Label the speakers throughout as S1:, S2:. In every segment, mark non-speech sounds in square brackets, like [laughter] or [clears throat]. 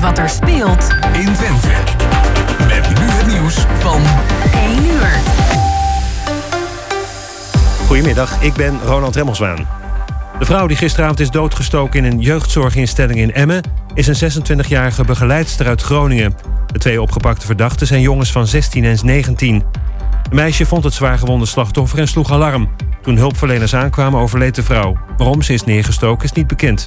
S1: weet wat er speelt
S2: in Twente. Met nu het nieuws van
S1: 1 uur.
S3: Goedemiddag, ik ben Ronald Remmelswaan. De vrouw die gisteravond is doodgestoken in een jeugdzorginstelling in Emmen... is een 26-jarige begeleidster uit Groningen. De twee opgepakte verdachten zijn jongens van 16 en 19. Een meisje vond het zwaargewonde slachtoffer en sloeg alarm. Toen hulpverleners aankwamen overleed de vrouw. Waarom ze is neergestoken is niet bekend.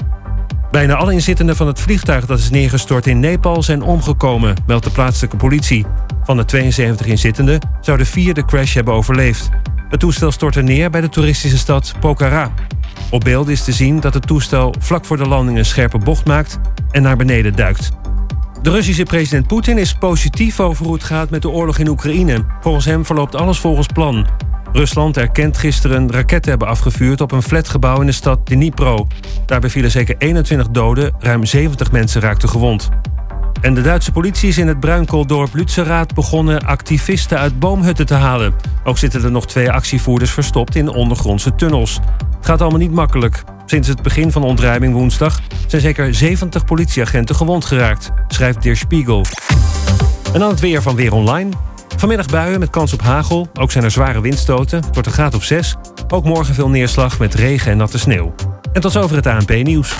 S3: Bijna alle inzittenden van het vliegtuig dat is neergestort in Nepal zijn omgekomen, meldt de plaatselijke politie. Van de 72 inzittenden zouden vier de crash hebben overleefd. Het toestel stortte neer bij de toeristische stad Pokhara. Op beeld is te zien dat het toestel vlak voor de landing een scherpe bocht maakt en naar beneden duikt. De Russische president Poetin is positief over hoe het gaat met de oorlog in Oekraïne. Volgens hem verloopt alles volgens plan. Rusland erkent gisteren raketten hebben afgevuurd op een flatgebouw in de stad Dnipro. Daarbij vielen zeker 21 doden, ruim 70 mensen raakten gewond. En de Duitse politie is in het bruinkooldorp Lützerath begonnen activisten uit boomhutten te halen. Ook zitten er nog twee actievoerders verstopt in ondergrondse tunnels. Het gaat allemaal niet makkelijk. Sinds het begin van ontruiming woensdag zijn zeker 70 politieagenten gewond geraakt, schrijft Der Spiegel. En dan het weer van Weer Online. Vanmiddag buien met kans op hagel. Ook zijn er zware windstoten. Het wordt een graad of 6. Ook morgen veel neerslag met regen en natte sneeuw. En tot zover het ANP-nieuws.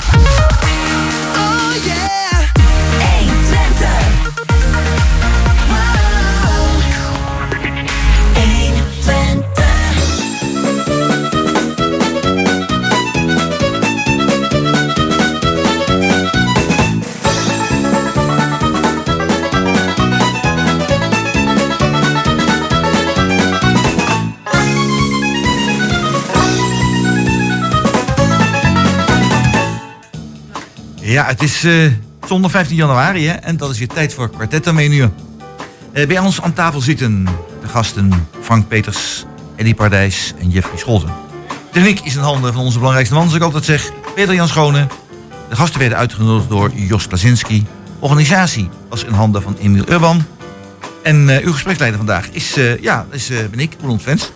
S4: Ja, het is eh, zondag 15 januari hè, en dat is weer tijd voor kwartettenmenu. Uh, bij ons aan tafel zitten de gasten Frank Peters, Eddie Pardijs en Jeffrey Scholten. Techniek is in handen van onze belangrijkste man, zoals ik altijd zeg, Peter Jan Schone. De gasten werden uitgenodigd door Jos Klasinski. Organisatie was in handen van Emiel Urban. En uh, uw gespreksleider vandaag is, uh, ja, is, ben ik, Roland Vens.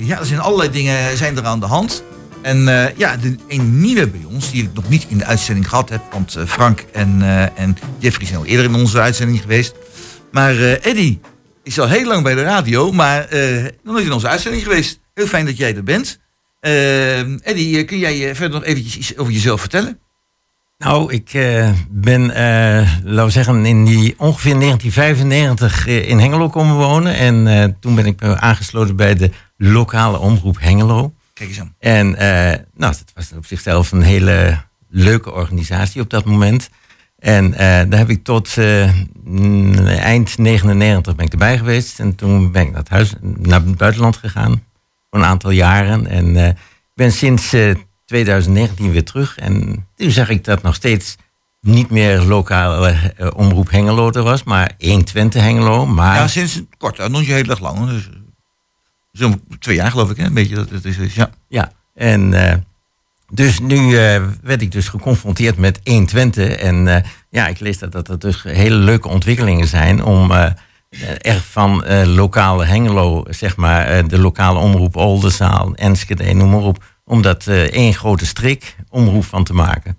S4: ja, er zijn allerlei dingen zijn er aan de hand. En uh, ja, de, een nieuwe bij ons, die ik nog niet in de uitzending gehad heb. Want uh, Frank en, uh, en Jeffrey zijn al eerder in onze uitzending geweest. Maar Eddy is al heel lang bij de radio, maar nog niet in onze uitzending geweest. Heel fijn dat jij er bent. Eddy, kun jij verder nog eventjes iets over jezelf vertellen?
S5: Nou, ik ben, laten we zeggen, in die ongeveer 1995 in Hengelo komen wonen. En toen ben ik aangesloten bij de lokale omroep Hengelo.
S4: Kijk eens aan.
S5: En uh, nou, het was op zichzelf een hele leuke organisatie op dat moment. En uh, daar heb ik tot uh, eind 99 ben ik erbij geweest. En toen ben ik naar het, huis, naar het buitenland gegaan. Voor een aantal jaren. En ik ben sinds 2019 weer terug. En toen zag ik dat nog steeds niet meer lokale omroep Hengelo er was. Maar 120 Hengelo. Maar...
S4: Ja, sinds kort. Nog niet heel erg lang. Dus Zo'n twee jaar geloof ik, hè? een beetje dat het is. Ja,
S5: ja. en uh, dus nu uh, werd ik dus geconfronteerd met 120. En uh, ja, ik lees dat, dat er dus hele leuke ontwikkelingen zijn om echt van lokale Hengelo, zeg maar, de lokale omroep Oldenzaal, Enschede, noem maar op, om dat één grote strik omroep van te maken.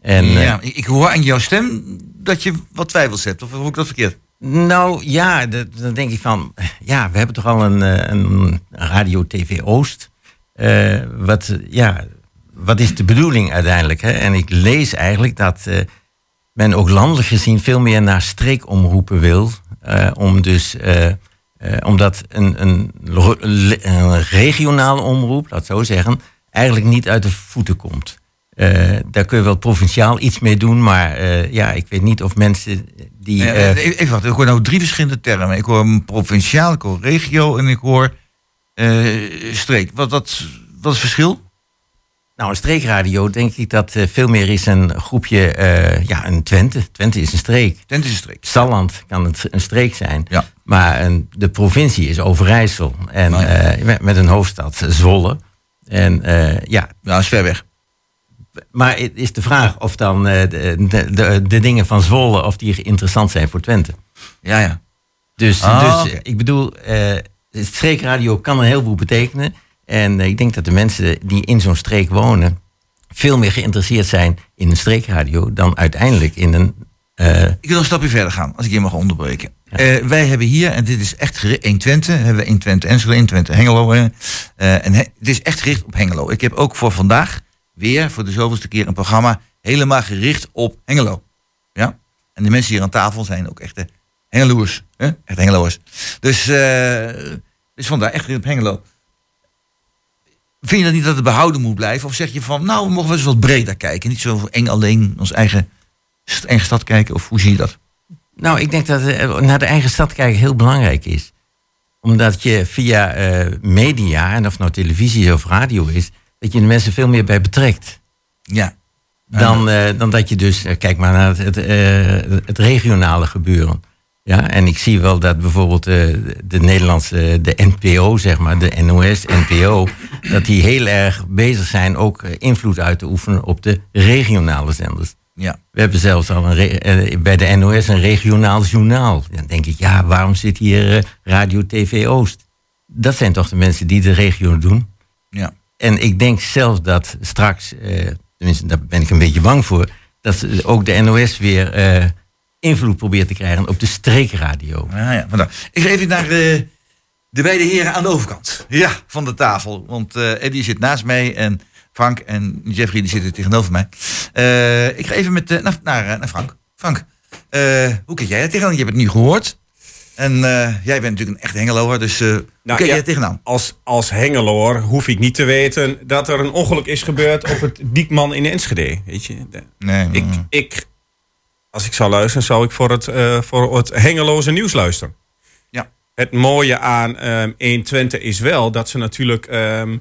S4: En, ja, ik hoor aan jouw stem dat je wat twijfels hebt, of hoor ik dat verkeerd?
S5: Nou ja, dan denk ik van, ja, we hebben toch al een, eh, een Radio TV Oost. Uh, wat, ja, wat is de bedoeling uiteindelijk? Hè? En ik lees eigenlijk dat uh, men ook landelijk gezien veel meer naar streekomroepen wil. Om dus, omdat een, een, een regionale omroep, laat zo zeggen, eigenlijk niet uit de voeten komt. Uh, daar kun je wel provinciaal iets mee doen, maar uh, ja, ik weet niet of mensen die.
S4: Ja, uh, even wachten, ik hoor nou drie verschillende termen. Ik hoor provinciaal, ik hoor regio en ik hoor streek. Wat, wat, wat is het verschil?
S5: Nou, een streekradio denk ik dat veel meer is een groepje, ja, een Twente. Twente is een streek.
S4: Twente is een streek.
S5: Salland kan het een streek zijn.
S4: Ja.
S5: Maar een, de provincie is Overijssel. En ja. met, met, een hoofdstad Zwolle. En ja.
S4: Nou, is ver weg.
S5: Maar is de vraag of dan uh, de, de, de, dingen van Zwolle, of die interessant zijn voor Twente.
S4: Ja, ja.
S5: Dus, oh, dus okay. ik bedoel, uh, streekradio kan een heleboel betekenen. En uh, ik denk dat de mensen die in zo'n streek wonen, veel meer geïnteresseerd zijn in een streekradio dan uiteindelijk in een. eh,
S4: Ik wil een stapje verder gaan, als ik je mag onderbreken. Eh, wij hebben hier, en dit is echt gericht, 120, hebben we 120 Enschede, 120 Hengelo. hè. Eh, en he- het is echt gericht op Hengelo. Ik heb ook voor vandaag weer, voor de zoveelste keer, een programma helemaal gericht op Hengelo. Ja? En de mensen hier aan tafel zijn ook echte Hengeloers. Hè? Echt Hengeloers. Dus, dus vandaar echt gericht op Hengelo. Vind je dat niet dat het behouden moet blijven? Of zeg je van, nou, we mogen wel eens wat breder kijken. Niet zo eng alleen ons eigen, eigen stad kijken. Of hoe zie je dat?
S5: Nou, ik denk dat eh, naar de eigen stad kijken heel belangrijk is. Omdat je via eh, media, en of nou televisie of radio is, dat je de mensen veel meer bij betrekt.
S4: Ja.
S5: Dan, eh, dan dat je dus, eh, kijk maar naar het, het, eh, het regionale gebeuren. Ja, en ik zie wel dat bijvoorbeeld de Nederlandse, de NPO, zeg maar, de NOS, NPO, dat die heel erg bezig zijn ook invloed uit te oefenen op de regionale zenders.
S4: Ja.
S5: We hebben zelfs al een bij de NOS een regionaal journaal. Dan denk ik, ja, waarom zit hier Radio TV Oost? Dat zijn toch de mensen die de regio doen.
S4: Ja.
S5: En ik denk zelfs dat straks, eh, tenminste daar ben ik een beetje bang voor, dat ze- ook de NOS weer eh, invloed probeert te krijgen op de streekradio.
S4: Ja, ja. Ik ga even naar eh, de beide heren aan de overkant ja, van de tafel. Want eh Eddie zit naast mij en Frank en Jeffrey die zitten tegenover mij. Eh, ik ga even met, naar, naar, naar Frank. Frank, eh, hoe kijk jij er tegenaan? Je hebt het nu gehoord. En eh, jij bent natuurlijk een echt hengeloer, dus eh, hoe kijk
S6: ja.
S4: jij er tegenaan?
S6: Als, als Hengeloor hoef ik niet te weten dat er een ongeluk is gebeurd op het Diekman in Enschede. Weet je? De-
S4: Nee,
S6: ik,
S4: mm,
S6: ik, als ik zou luisteren, zou ik voor het, eh, voor het Hengeloze nieuws luisteren.
S4: Ja.
S6: Het mooie aan ehm 120 is wel dat ze natuurlijk ehm,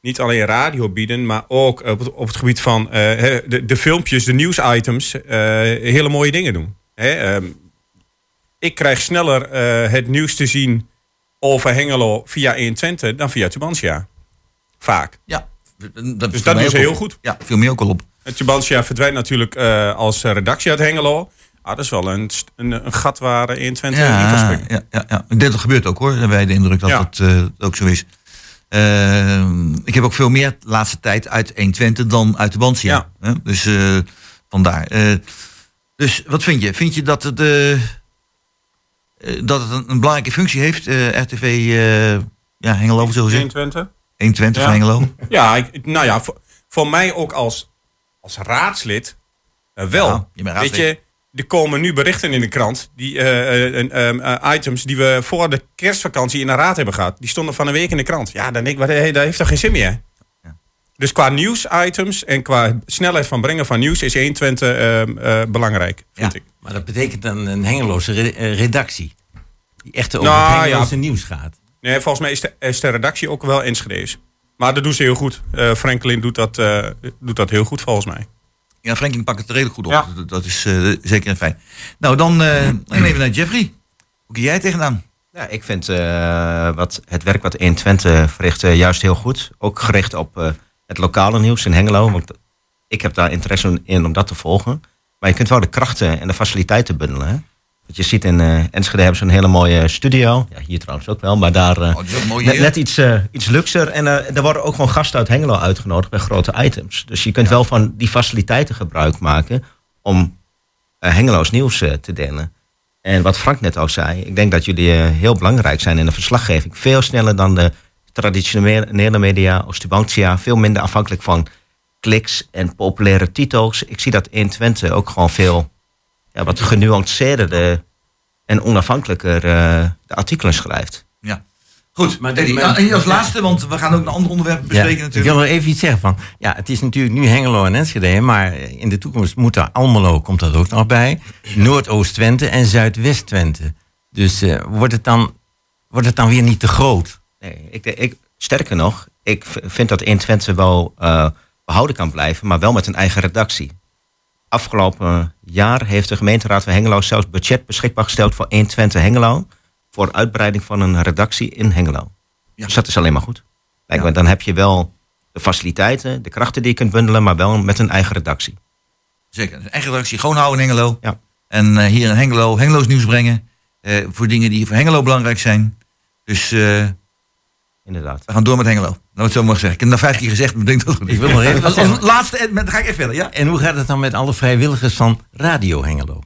S6: niet alleen radio bieden, maar ook op het, op het gebied van de, de filmpjes, de nieuwsitems, hele mooie dingen doen. Hè, ehm, ik krijg sneller eh, het nieuws te zien over Hengelo via 120 dan via Tubantia. Vaak.
S4: ja. Dat
S6: Dus dat doen
S4: op.
S6: heel goed.
S4: Ja, viel mij ook al op.
S6: Tubantia verdwijnt natuurlijk eh, als eh, redactie uit Hengelo. Ah, dat is wel een, een, een gat waar eh, 120 in kan
S4: Ja,
S6: springen.
S4: ja, ja, ja. Ik denk dat gebeurt ook hoor. Wij de indruk dat
S6: Ja.
S4: dat ook zo is. Ik heb ook veel meer de laatste tijd uit 120 dan uit de Bansia. Hè? Dus vandaar. Dus wat vind je? Vind je dat het, eh, dat het een, een belangrijke functie heeft? eh, RTV eh, ja, Hengelo, zo gezegd.
S6: 120?
S4: 120
S6: Ja.
S4: Hengelo. [laughs]
S6: Ja, ik, nou ja, voor, voor mij ook als, als raadslid eh, wel.
S4: Ja, je bent
S6: Weet je, er komen nu berichten in de krant, die eh, eh, eh, eh, items die we voor de kerstvakantie in de raad hebben gehad. Die stonden van een week in de krant. Ja, dan denk ik, wat, hey, dat heeft toch geen zin meer? Dus qua nieuwsitems en qua snelheid van brengen van nieuws is 120 ehm, eh, belangrijk, vind
S4: Ja.
S6: ik.
S5: Maar dat betekent dan een Hengeloze re- eh, redactie. Die echt over
S6: Nou,
S5: het Hengeloze
S6: ja.
S5: nieuws gaat.
S6: Nee, volgens mij is de, is de redactie ook wel Enschede's. Maar dat doen ze heel goed. Eh, Franklin doet dat, eh, doet dat heel goed volgens mij.
S4: Ja, Franklin pakt het redelijk goed op.
S6: Ja.
S4: Dat, dat is eh, zeker en fijn. Nou, dan eh, dan even naar Jeffrey. Hoe kijk jij tegenaan?
S7: Ja, ik vind eh, wat, het werk wat 120 verricht juist heel goed. Ook gericht op eh, het lokale nieuws in Hengelo. Want ik heb daar interesse in om dat te volgen. Maar je kunt wel de krachten en de faciliteiten bundelen. Hè? Want je ziet in eh, Enschede hebben ze een hele mooie studio. Ja, hier trouwens ook wel, maar daar eh,
S4: Oh,
S7: net, iets, eh, iets luxer. En er worden ook gewoon gasten uit Hengelo uitgenodigd bij grote items. Dus je kunt wel van die faciliteiten gebruik maken om Hengeloos nieuws te delen. En wat Frank net al zei, ik denk dat jullie heel belangrijk zijn in de verslaggeving. Veel sneller dan de traditionele media, Oostubantia. Veel minder afhankelijk van kliks en populaire titels. Ik zie dat in Twente ook gewoon veel ja, wat genuanceerder en onafhankelijker eh, de artikelen schrijft.
S4: Ja. Goed,
S5: Maar
S4: Eddie,
S5: dit-
S4: ja, en als laatste, want we gaan ook een ander onderwerp bespreken
S5: Ja, ik
S4: natuurlijk.
S5: wil nog even iets zeggen van. Ja, het is natuurlijk nu Hengelo en Enschede, maar in de toekomst moet er Almelo komt dat ook nog bij, Noordoost-Twente en Zuidwest-Twente. Dus eh, wordt, het dan, wordt het dan weer niet te groot?
S7: Nee, ik, ik, sterker nog, ik vind dat 120 wel eh, behouden kan blijven, maar wel met een eigen redactie. Afgelopen jaar heeft de gemeenteraad van Hengelo zelfs budget beschikbaar gesteld voor 120 Hengelo. Voor uitbreiding van een redactie in Hengelo.
S4: Ja.
S7: Dus dat is alleen maar goed. Lijkt
S4: Ja.
S7: me, dan heb je wel de faciliteiten, de krachten die je kunt bundelen, maar wel met een eigen redactie.
S4: Zeker. Een eigen redactie gewoon houden in Hengelo.
S7: Ja.
S4: En eh, hier in Hengelo, Hengeloos nieuws brengen. eh, voor dingen die voor Hengelo belangrijk zijn. Dus
S7: inderdaad.
S4: We gaan door met Hengelo. Nou, het zo mag zeggen. Ik heb het nou vijf keer gezegd, maar ik denk dat het.
S5: Ik wil nog even
S4: Als- als laatste, en dan ga ik even verder, ja?
S5: En hoe gaat het dan met alle vrijwilligers van Radio Hengelo?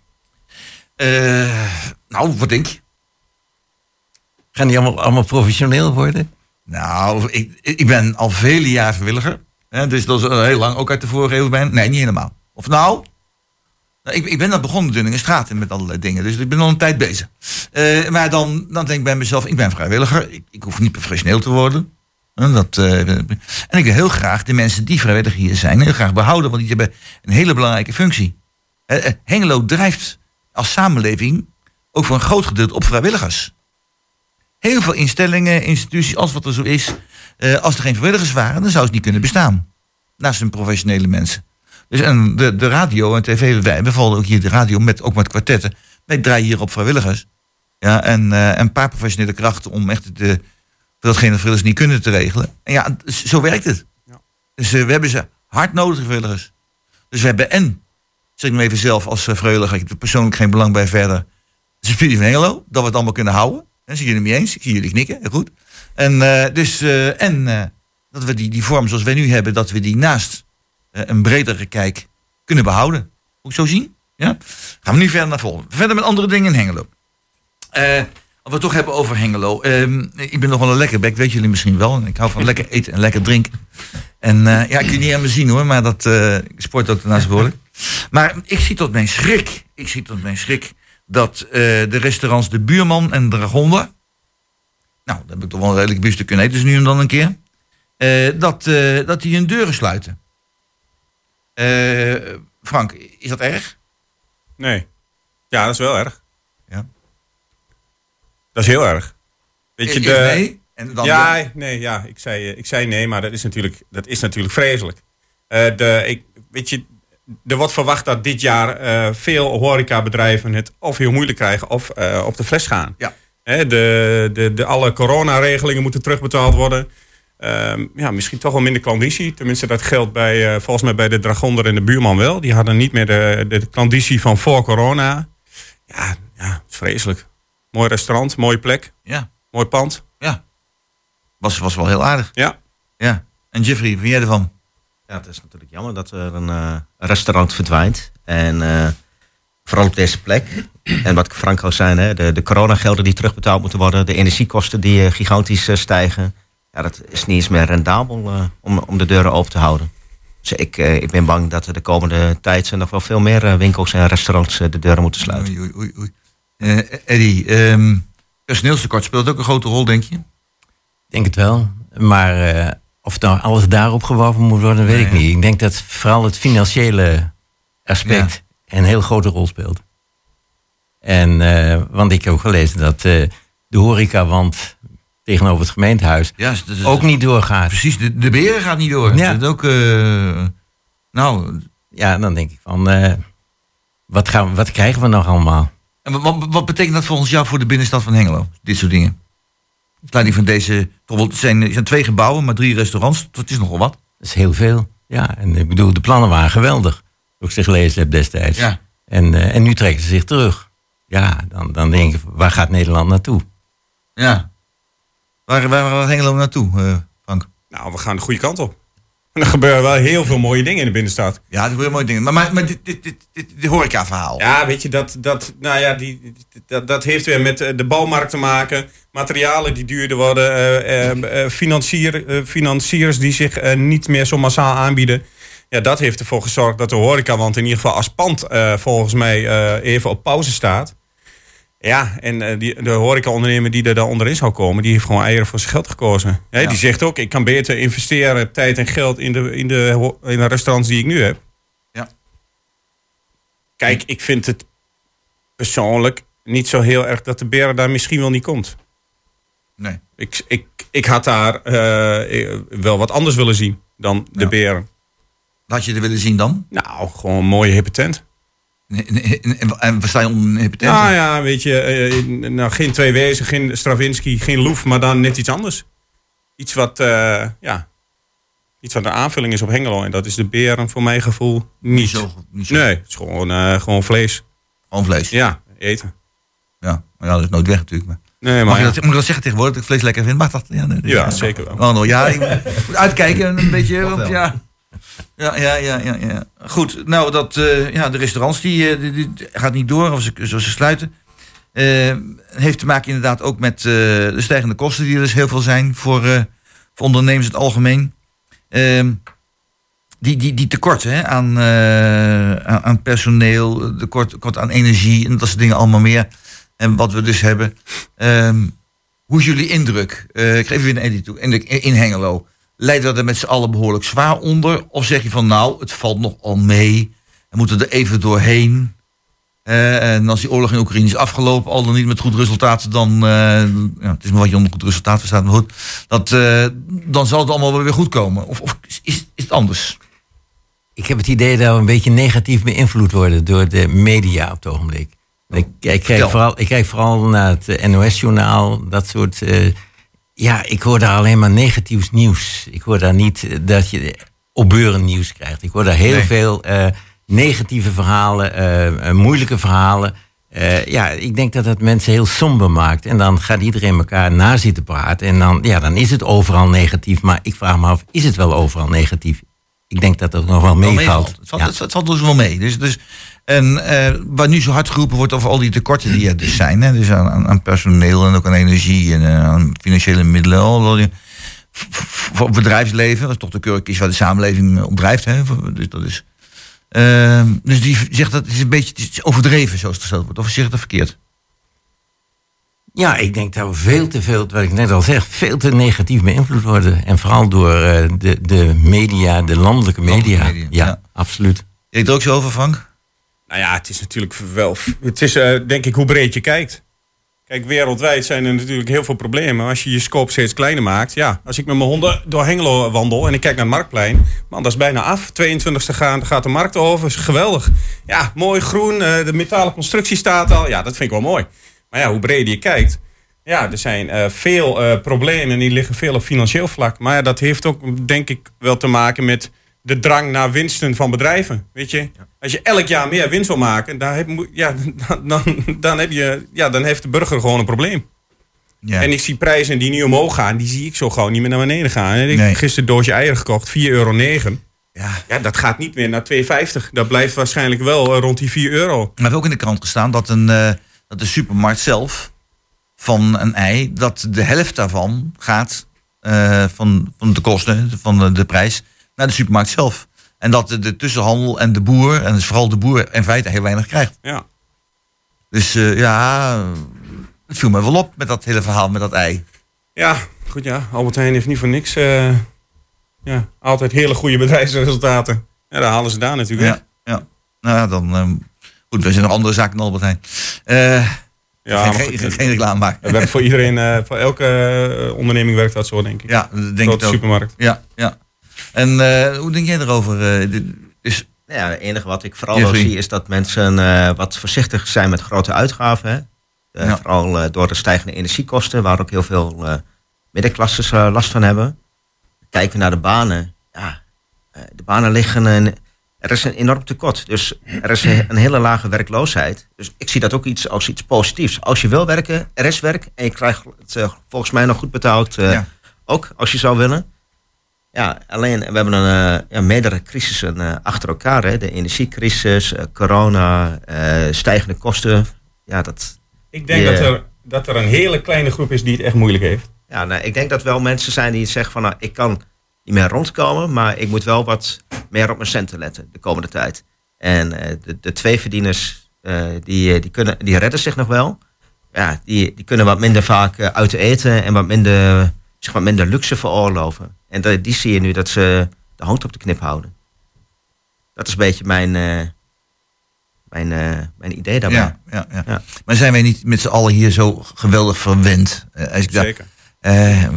S4: Eh, nou, wat denk je?
S5: Gaan die allemaal, allemaal professioneel worden?
S4: Nou, ik, ik ben al vele jaar vrijwilliger. Hè, dus dat is heel lang, ook uit de vorige eeuw ben. Nee, niet helemaal. Of nou, nou, ik, ik ben dat begonnen in Dunningenstraat en met allerlei dingen. Dus ik ben al een tijd bezig. Eh, maar dan, dan denk ik bij mezelf, ik ben vrijwilliger. Ik, ik hoef niet professioneel te worden. Dat, eh, en ik wil heel graag de mensen die vrijwillig hier zijn, heel graag behouden. Want die hebben een hele belangrijke functie. Eh, Hengelo drijft als samenleving ook voor een groot gedeelte op vrijwilligers. Heel veel instellingen, instituties, alles wat er zo is. als er geen vrijwilligers waren, dan zou het niet kunnen bestaan. Naast hun professionele mensen. Dus en de, de radio en tv, wij bevallen ook hier de radio met, ook met kwartetten. Wij draaien hier op vrijwilligers. Ja, en eh, een paar professionele krachten om echt de, datgene dat vrijwilligers niet kunnen te regelen. En ja, zo werkt het. Dus eh, we hebben ze hard nodig, vrijwilligers. Dus we hebben en, zeg ik maar even zelf als eh, vrijwilliger, ik heb er persoonlijk geen belang bij verder. De studie van Hengelo, dat we het allemaal kunnen houden. En zie je het mee eens? Ik zie jullie knikken, heel goed. En, dus, en dat we die, die vorm zoals wij nu hebben, dat we die naast een bredere kijk kunnen behouden. Moet ik zo zien? Ja? Gaan we nu verder naar voren. Verder met andere dingen in Hengelo. Eh, als we het toch hebben over Hengelo. ehm, ik ben nog wel een lekker bek, weet jullie misschien wel. Ik hou van lekker eten en lekker drinken. En eh, ja, ik kun je niet aan me zien hoor, maar dat uh, sport ook daarnaast behoorlijk. Maar ik zie tot mijn schrik, ik zie tot mijn schrik dat uh, de restaurants De Buurman en Dragonde, nou, daar heb ik toch wel een redelijk buste kunnen eten, dus nu en dan een keer, uh, dat, uh, dat die hun deuren sluiten. Uh, Frank, is dat erg?
S6: Nee. Ja, dat is wel erg.
S4: Ja.
S6: Dat is heel erg. Weet je, de...
S4: Nee? En dan
S6: ja, nee, ja, ik zei, ik zei nee, maar dat is natuurlijk, dat is natuurlijk vreselijk. Uh, de, ik, weet je, er wordt verwacht dat dit jaar uh, veel horecabedrijven het of heel moeilijk krijgen of op de fles gaan.
S4: Ja.
S6: Hè, de, de, de, alle coronaregelingen moeten terugbetaald worden. Um, ja, misschien toch wel minder klandizie. Tenminste, dat geldt bij, uh, volgens mij bij de Dragonder en de Buurman wel. Die hadden niet meer de, de klandizie van voor corona. Ja, ja, vreselijk. Mooi restaurant, mooie plek,
S4: ja.
S6: mooi pand.
S4: Ja, was, was wel heel aardig.
S6: Ja.
S4: ja. En Jeffrey, wat vind jij ervan?
S7: Ja, het is natuurlijk jammer dat er een uh, restaurant verdwijnt. En uh, vooral op deze plek. En wat Frank al zei, hè, de, de coronagelden die terugbetaald moeten worden. De energiekosten die uh, gigantisch stijgen. Ja, dat is niet eens meer rendabel om, om de deuren open te houden. Dus ik, ik ben bang dat er de komende tijd nog wel veel meer winkels en restaurants de deuren moeten sluiten.
S4: Oei, oei, oei. Eddie, um, personeelstekort speelt ook een grote rol, denk je?
S5: Ik denk het wel. Maar uh, of nou alles daarop geworpen moet worden, weet ik niet. Ik denk dat vooral het financiële aspect ja. een heel grote rol speelt. En, uh, want ik heb ook gelezen dat uh, de horecawand tegenover het gemeentehuis
S4: ja, dus,
S5: ook niet doorgaat.
S4: Precies, de, de beren gaat niet door.
S5: Ja.
S4: Dat ook, nou...
S5: Ja, dan denk ik van, wat, gaan, wat krijgen we nog allemaal?
S4: En wat, wat, betekent dat volgens jou voor de binnenstad van Hengelo? Dit soort dingen. Leiding van deze. Het zijn, zijn twee gebouwen, maar drie restaurants. Dat is nogal wat.
S5: Dat is heel veel. Ja, en ik bedoel, de plannen waren geweldig. Hoe ik ze gelezen heb destijds.
S4: Ja.
S5: En, uh, en nu trekken ze zich terug. Ja, dan, dan denk ik, waar gaat Nederland naartoe?
S4: Ja. Waar, waar, waar Hengelo naartoe, uh, Frank?
S6: Nou, we gaan de goede kant op. En er gebeuren wel heel veel mooie dingen in de binnenstad.
S4: Ja, er gebeuren mooie dingen. Maar, maar, maar dit, dit, dit, dit, dit horeca-verhaal.
S6: Ja, weet je, dat, dat, nou ja, die, dat, dat heeft weer met de bouwmarkt te maken. Materialen die duurder worden. Uh, uh, financier, uh, financiers die zich niet meer zo massaal aanbieden. Ja, dat heeft ervoor gezorgd dat de horeca, want in ieder geval als pand volgens mij even op pauze staat. Ja, en uh, die, de horeca-ondernemer die er dan onderin zou komen, die heeft gewoon eieren voor zijn geld gekozen. Ja. Die zegt ook, ik kan beter investeren tijd en geld in de, in de, in de restaurants die ik nu heb.
S4: Ja.
S6: Kijk, ik vind het persoonlijk niet zo heel erg dat de beren daar misschien wel niet komt.
S4: Nee.
S6: Ik, ik, ik had daar uh, wel wat anders willen zien dan de
S4: Ja.
S6: beren.
S4: Wat had je er willen zien dan?
S6: Nou, gewoon een mooie hippe tent.
S4: En, we staan onder een hypotheek.
S6: Nou ja, weet je, eh, nou, geen twee wezen, geen Stravinsky, geen Loef, maar dan net iets anders. Iets wat, eh, ja, iets wat een aanvulling is op Hengelo. En dat is de beren voor mijn gevoel niet.
S4: zo, niet zo.
S6: Nee, het is gewoon, eh, gewoon vlees.
S4: Gewoon vlees.
S6: Ja, eten.
S4: Ja, maar ja, dat is nooit weg natuurlijk. Maar.
S6: Nee,
S4: Mag,
S6: maar ja.
S4: dat, moet ik dat zeggen tegenwoordig, dat ik vlees lekker vind? Mag dat? Ja, nee,
S6: Ja, zeker wel.
S4: Oh, nou, ja, ik moet uitkijken een beetje. Want, ja. Ja, ja, ja, ja, ja. Goed, nou, dat, eh, ja, de restaurants die, eh, die, die gaat niet door, of ze, ze sluiten. Eh, heeft te maken inderdaad ook met de stijgende kosten die er dus heel veel zijn voor, voor ondernemers in het algemeen. Ehm, die, die, die tekorten hè, aan, aan, personeel, tekort, aan energie en dat soort dingen allemaal meer. En wat we dus hebben. Ehm, hoe is jullie indruk? Ik geef weer een edit toe. In, in Hengelo. Leidt dat er met z'n allen behoorlijk zwaar onder? Of zeg je van nou, het valt nog al mee. We moeten er even doorheen. Eh, en als die oorlog in Oekraïne is afgelopen, al dan niet met goed resultaat, dan. eh, ja, het is maar wat je onder goed resultaat verstaat, maar goed. Dat, eh, dan zal het allemaal wel weer goed komen. Of, of is, is het anders?
S5: Ik heb het idee dat we een beetje negatief beïnvloed worden door de media op het ogenblik. Ik, ik, kijk vooral, ik kijk vooral naar het NOS-journaal, dat soort. Ja, ik hoor daar alleen maar negatiefs nieuws. Ik hoor daar niet eh, dat je opbeurend nieuws krijgt. Ik hoor daar heel
S4: Nee.
S5: veel eh, negatieve verhalen, eh, moeilijke verhalen. Ja, ik denk dat dat mensen heel somber maakt. En dan gaat iedereen elkaar na zitten praten. En dan, ja, dan is het overal negatief. Maar ik vraag me af, is het wel overal negatief? Ik denk dat dat nog wel meevalt.
S4: Het valt,
S5: Ja.
S4: het valt dus wel mee. Dus, dus, en eh, waar nu zo hard geroepen wordt over al die tekorten die er dus zijn. Hè, dus aan, aan, personeel en ook aan energie en eh, aan financiële middelen. Al die, voor het bedrijfsleven, dat is toch de kurk waar de samenleving eh, op drijft. Hè, dus, dat is, dus die zegt dat het is een beetje het is overdreven zoals het gesteld wordt. Of zeg ik dat verkeerd?
S5: Ja, ik denk dat we veel te veel, wat ik net al zeg, veel te negatief beïnvloed worden. En vooral door de, de media, de landelijke media.
S4: Landelijke media,
S5: ja,
S4: ja.
S5: absoluut.
S4: Je er ook zo over, Frank?
S6: Nou ja, het is natuurlijk wel. Het is eh, denk ik hoe breed je kijkt. Kijk, wereldwijd zijn er natuurlijk heel veel problemen. Als je je scope steeds kleiner maakt. Ja, als ik met mijn honden door Hengelo wandel en ik kijk naar het marktplein. Man, dat is bijna af. 22e gaan, gaat de markt over. Is geweldig. Ja, mooi groen. eh, de metalen constructie staat al. Ja, dat vind ik wel mooi. Maar ja, hoe breder je kijkt. Ja, er zijn eh, veel eh, problemen en die liggen veel op financieel vlak. Maar ja, dat heeft ook, denk ik, wel te maken met de drang naar winsten van bedrijven. Weet je, als je elk jaar meer winst wil maken, dan, heb, ja, dan, dan, dan, heb je, ja, dan heeft de burger gewoon een probleem.
S4: Ja.
S6: En ik zie prijzen die nu omhoog gaan, die zie ik zo gewoon niet meer naar beneden gaan. Ik
S4: Nee.
S6: heb gisteren een doosje eieren gekocht, 4,9 euro.
S4: ja.
S6: Ja, dat gaat niet meer naar 2,50. Dat blijft waarschijnlijk wel eh, rond die 4 euro.
S4: Maar we hebben ook in de krant gestaan dat, een, eh, dat de supermarkt zelf van een ei, dat de helft daarvan gaat eh, van, van de kosten, van de, de prijs, naar de supermarkt zelf. En dat de, de tussenhandel en de boer, en dus vooral de boer, in feite heel weinig krijgt.
S6: Ja.
S4: Dus eh, ja, het viel me wel op met dat hele verhaal met dat ei.
S6: Ja, goed ja. Albert Heijn heeft niet voor niks. eh, ja, altijd hele goede bedrijfsresultaten. Ja, daar halen ze daar natuurlijk.
S4: Ja, ja. Nou ja, dan... ehm, goed, we zijn nog andere zaken dan Albert Heijn. Eh,
S6: Ja,
S4: geen, geen, reclame maken.
S6: het werkt voor iedereen, voor elke onderneming werkt dat zo, denk ik.
S4: Ja, denk ik ook.
S6: supermarkt.
S4: Ja, ja. En eh, hoe denk jij erover? eh, is,
S7: Nou ja, het enige wat ik vooral wel zie is dat mensen eh, wat voorzichtig zijn met grote uitgaven. Hè?
S4: Ja.
S7: Vooral door de stijgende energiekosten, waar ook heel veel middenklasses last van hebben. Kijken we naar de banen. Ja, de banen liggen. een- er is een enorm tekort. Dus er is een hele lage werkloosheid. Dus ik zie dat ook iets als iets positiefs. Als je wil werken, er is werk. En je krijgt het volgens mij nog goed betaald.
S4: Ja.
S7: Ook als je zou willen. Ja, alleen we hebben een, eh, ja, meerdere crisissen eh, achter elkaar. Hè. De energiecrisis, eh, corona, stijgende kosten. Ja, dat,
S6: Ik denk dat, er, dat er een hele kleine groep is die het echt moeilijk heeft.
S7: ja, nou, ik denk dat wel mensen zijn die zeggen van... Nou, ik kan niet meer rondkomen, maar ik moet wel wat meer op mijn centen letten de komende tijd. En de, de twee verdieners, die, die, kunnen, die redden zich nog wel. Ja, die, die kunnen wat minder vaak uit eten en wat minder, zich wat minder luxe veroorloven. En dat- die zie je nu dat ze de hand op de knip houden. Dat is een beetje mijn, eh, mijn, eh, mijn idee daarbij.
S4: ja, ja, ja.
S7: Ja.
S4: Maar zijn wij niet met z'n allen hier zo geweldig verwend? Eh, als ik
S6: Zeker.
S4: Eh,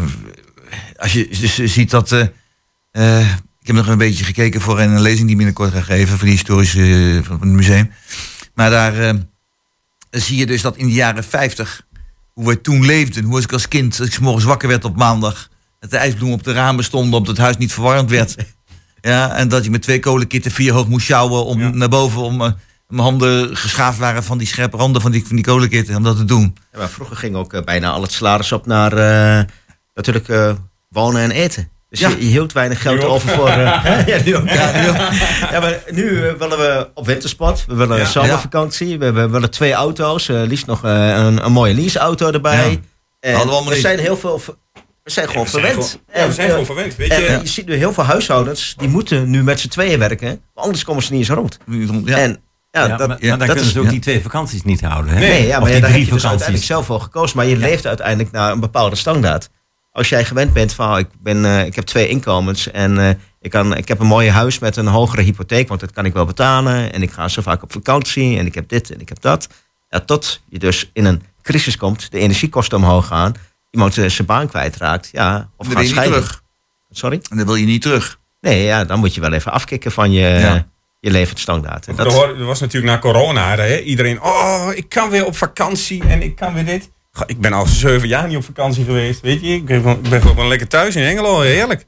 S4: als je dus ziet dat. ik heb nog een beetje gekeken voor een lezing die binnenkort ga geven voor die historische van, van het museum. Maar daar eh, zie je dus dat in de jaren 50, hoe we toen leefden, hoe was ik als kind, als ik morgens wakker werd op maandag, dat de ijsbloemen op de ramen stonden, omdat het huis niet verwarmd werd. [laughs] ja, en dat je met twee kolenkitten vier hoog moest sjouwen om
S6: Ja.
S4: naar boven om eh, mijn handen geschaafd waren van die scherpe randen van die, van die kolenkit om dat te doen.
S7: Ja, maar vroeger ging ook eh, bijna al het salaris op naar eh, natuurlijk wonen en eten. Dus
S4: Ja.
S7: je, je hield weinig geld over voor... eh, [laughs] [laughs] ja, nu ook. Ja, nu, ook. ja, maar nu eh, willen we op wintersport. We willen een zomervakantie. We, we willen twee auto's. eh, liefst nog een, een mooie leaseauto erbij.
S4: Ja.
S7: En
S4: Hadden we
S7: we zijn heel veel... We zijn gewoon
S6: we zijn
S7: verwend.
S6: gewoon- we zijn gewoon verwend. Weet je,
S7: je ziet nu heel veel huishoudens, die moeten nu met z'n tweeën werken. Want anders komen ze niet eens rond.
S4: Ja.
S7: En ja,
S5: Ja,
S7: dat,
S5: maar,
S4: ja,
S5: maar dan
S7: dat
S5: kunnen
S7: is-
S5: ze ook
S4: ja.
S5: die twee vakanties niet houden. Hè?
S7: Nee, ja,
S5: Of
S7: maar
S5: die
S7: ja, daar
S5: drie
S7: heb je dus uiteindelijk zelf voor gekozen. Maar je leeft uiteindelijk naar een bepaalde standaard. Als jij gewend bent van, oh, ik, ben, eh, ik heb twee inkomens en eh, ik, kan, ik heb een mooi huis met een hogere hypotheek, want dat kan ik wel betalen. En ik ga zo vaak op vakantie en ik heb dit en ik heb dat. Ja, tot je dus in een crisis komt, de energiekosten omhoog gaan, iemand eh, zijn baan kwijtraakt, ja, of
S4: Dan
S7: gaat
S4: wil je niet
S7: scheiden.
S4: terug.
S7: Sorry?
S4: En dan wil je niet terug.
S7: Nee, ja, dan moet je wel even afkicken van je,
S4: Ja.
S7: je levensstandaard. En dat,
S6: er was natuurlijk na corona, hè, iedereen, oh, ik kan weer op vakantie en ik kan weer dit. Ik ben al zeven jaar niet op vakantie geweest, weet je. Ik ben, gewoon- ik ben gewoon lekker thuis in Engelo, heerlijk.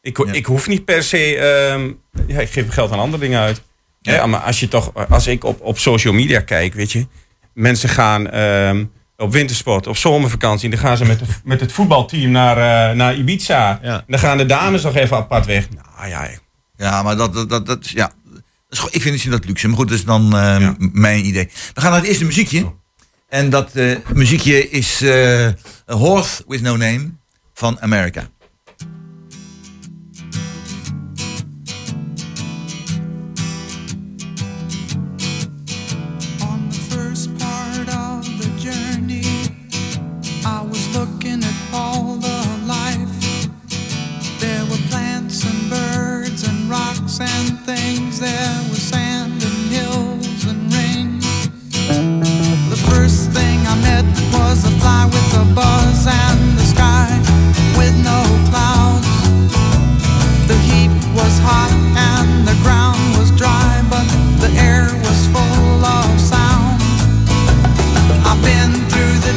S6: Ik,
S4: Ja.
S6: ik hoef niet per se, ehm, ja, ik geef mijn geld aan andere dingen uit. Hè, maar als je toch, als ik op, op social media kijk, weet je. Mensen gaan ehm, op wintersport, op zomervakantie. Dan gaan ze met, de, met het voetbalteam naar, eh, naar Ibiza.
S7: Ja.
S6: Dan gaan de dames nog even apart weg. Nou ja,
S4: Ja, maar dat, dat, dat, ja. Ik vind het dat luxe. Maar goed, dat is dan eh,
S6: Ja.
S4: m- mijn idee. We gaan naar het eerste muziekje. En dat eh, muziekje is eh A Horse With No Name van America.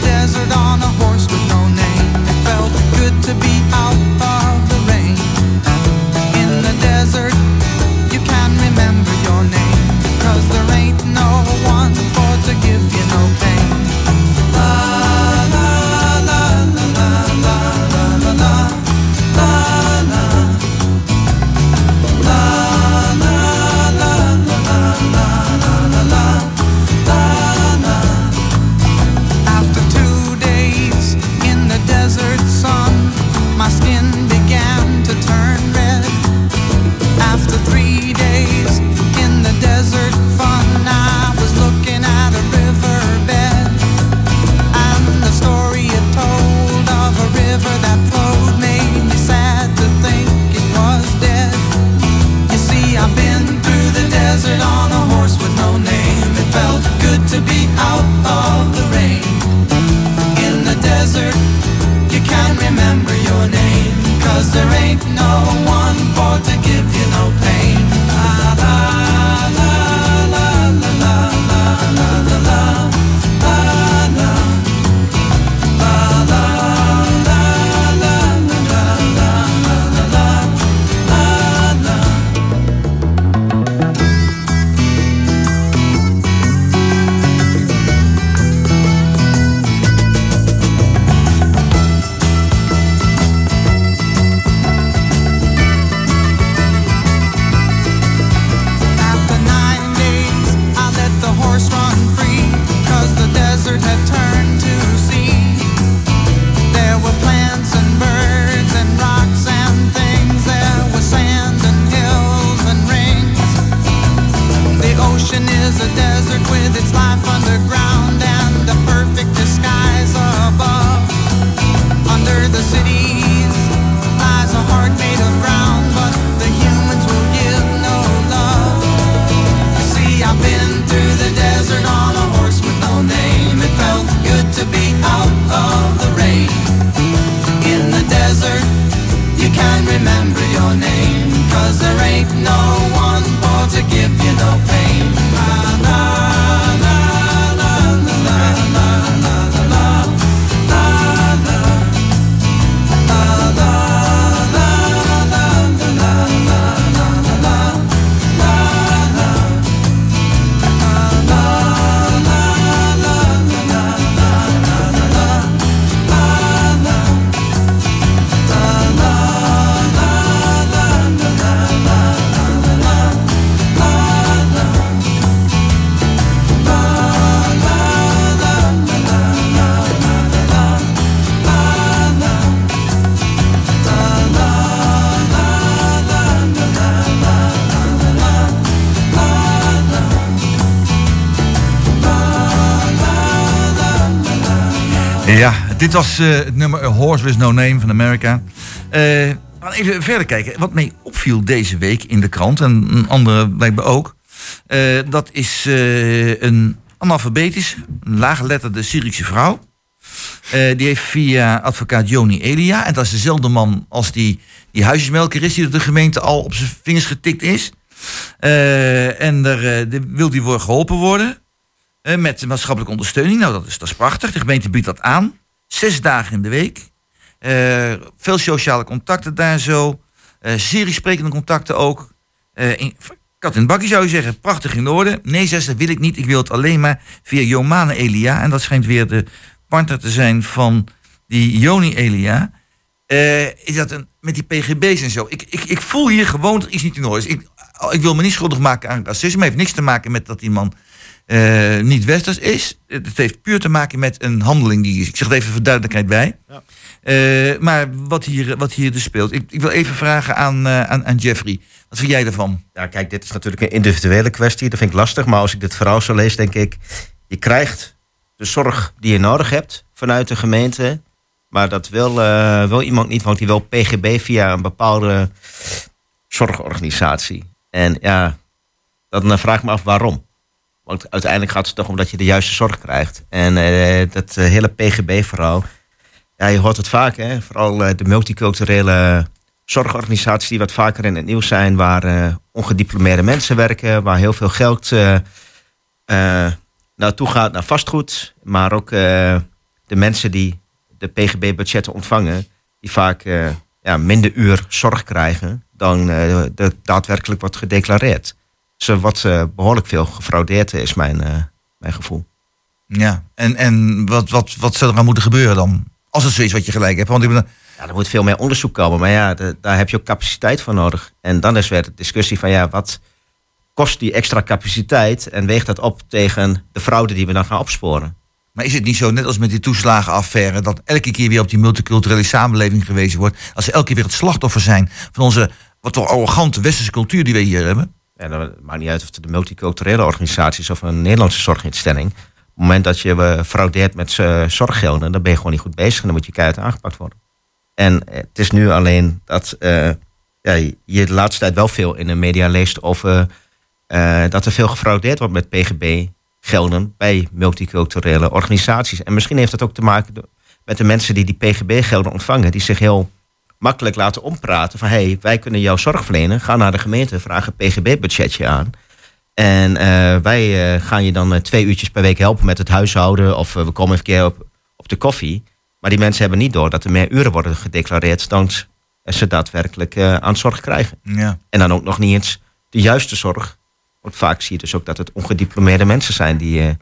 S8: Desert on a horse Can remember your name. Cause there ain't no one for to give you no pain.
S4: Ja, dit was eh, het nummer A Horse With No Name van we gaan even verder kijken. Wat mij opviel deze week in de krant, en andere blijkbaar ook... eh, dat is een analfabetisch, laaggeletterde Syrische vrouw. Die heeft via advocaat Joni Elia... en dat is dezelfde man als die, die huisjesmelker is... die door de gemeente al op zijn vingers getikt is... En daar wil die geholpen worden... Eh, met maatschappelijke ondersteuning. Nou, dat is, dat is prachtig. De gemeente biedt dat aan. Zes dagen in de week. Eh, veel sociale contacten daar zo. Syrisch sprekende contacten ook. Kat in het bakje zou je zeggen. Prachtig in orde. Nee, zes, dat wil ik niet. Ik wil het alleen maar via Jomane Elia. En dat schijnt weer de partner te zijn van die Joni Elia. Is dat een, met die pgb's en zo. Ik, ik, ik voel hier gewoon dat iets niet in orde. Ik, ik wil me niet schuldig maken aan racisme. Het heeft niks te maken met dat die man eh, niet westers is. Het heeft puur te maken met een handeling die is. Ik zeg het even voor duidelijkheid bij. Eh, maar wat hier, wat hier dus speelt. Ik, ik wil even vragen aan, eh, aan, aan Jeffrey. Wat vind jij ervan?
S7: Ja, kijk, dit is natuurlijk een individuele kwestie. Dat vind ik lastig. Maar als ik dit verhaal zo lees, denk ik... je krijgt de zorg die je nodig hebt vanuit de gemeente. Maar dat wil, eh, wil iemand niet, want die wil PGB via een bepaalde zorgorganisatie. En ja, dan vraag ik me af waarom. Want uiteindelijk gaat het toch om dat je de juiste zorg krijgt. En eh, dat eh, hele PGB-verhaal... Ja, je hoort het vaak, hè? vooral eh, de multiculturele zorgorganisaties die wat vaker in het nieuws zijn, waar ongediplomeerde mensen werken, waar heel veel geld naartoe gaat naar vastgoed, maar ook de mensen die de PGB-budgetten ontvangen, die vaak ja, minder uur zorg krijgen dan er daadwerkelijk wordt gedeclareerd. Er wordt eh, behoorlijk veel gefraudeerd, is mijn, eh, mijn gevoel.
S4: Ja, en, en wat, wat, wat zou er aan moeten gebeuren dan? Als het zo is wat je gelijk hebt. Want ik ben,
S7: Ja, er moet veel meer onderzoek komen. Maar ja, de- daar heb je ook capaciteit voor nodig. En dan is weer de discussie van ja, wat kost die extra capaciteit? En weegt dat op tegen de fraude die we dan gaan opsporen?
S4: maar is het niet zo, net als met die toeslagenaffaire, dat elke keer weer op die multiculturele samenleving gewezen wordt, als ze elke keer weer het slachtoffer zijn van onze wat toch arrogante westerse cultuur die we hier hebben?
S7: Ja, dan maakt niet uit of het de multiculturele organisatie is of een Nederlandse zorginstelling. Op het moment dat je eh, fraudeert met eh, zorggelden, dan ben je gewoon niet goed bezig en dan moet je keihard aangepakt worden. En eh, het is nu alleen dat je de laatste tijd wel veel in de media leest over dat er veel gefraudeerd wordt met PGB-gelden bij multiculturele organisaties. En misschien heeft dat ook te maken met de mensen die die PGB-gelden ontvangen, die zich heel makkelijk laten ompraten van hé, hey, wij kunnen jouw zorg verlenen. Ga naar de gemeente, vraag een PGB-budgetje aan. En eh, wij eh, gaan je dan eh, twee uurtjes per week helpen met het huishouden of we komen even een keer op, op de koffie. Maar die mensen hebben niet door dat er meer uren worden gedeclareerd dan ze daadwerkelijk aan zorg krijgen.
S4: Ja.
S7: En dan ook nog niet eens de juiste zorg. Want vaak zie je dus ook dat het ongediplomeerde mensen zijn die, die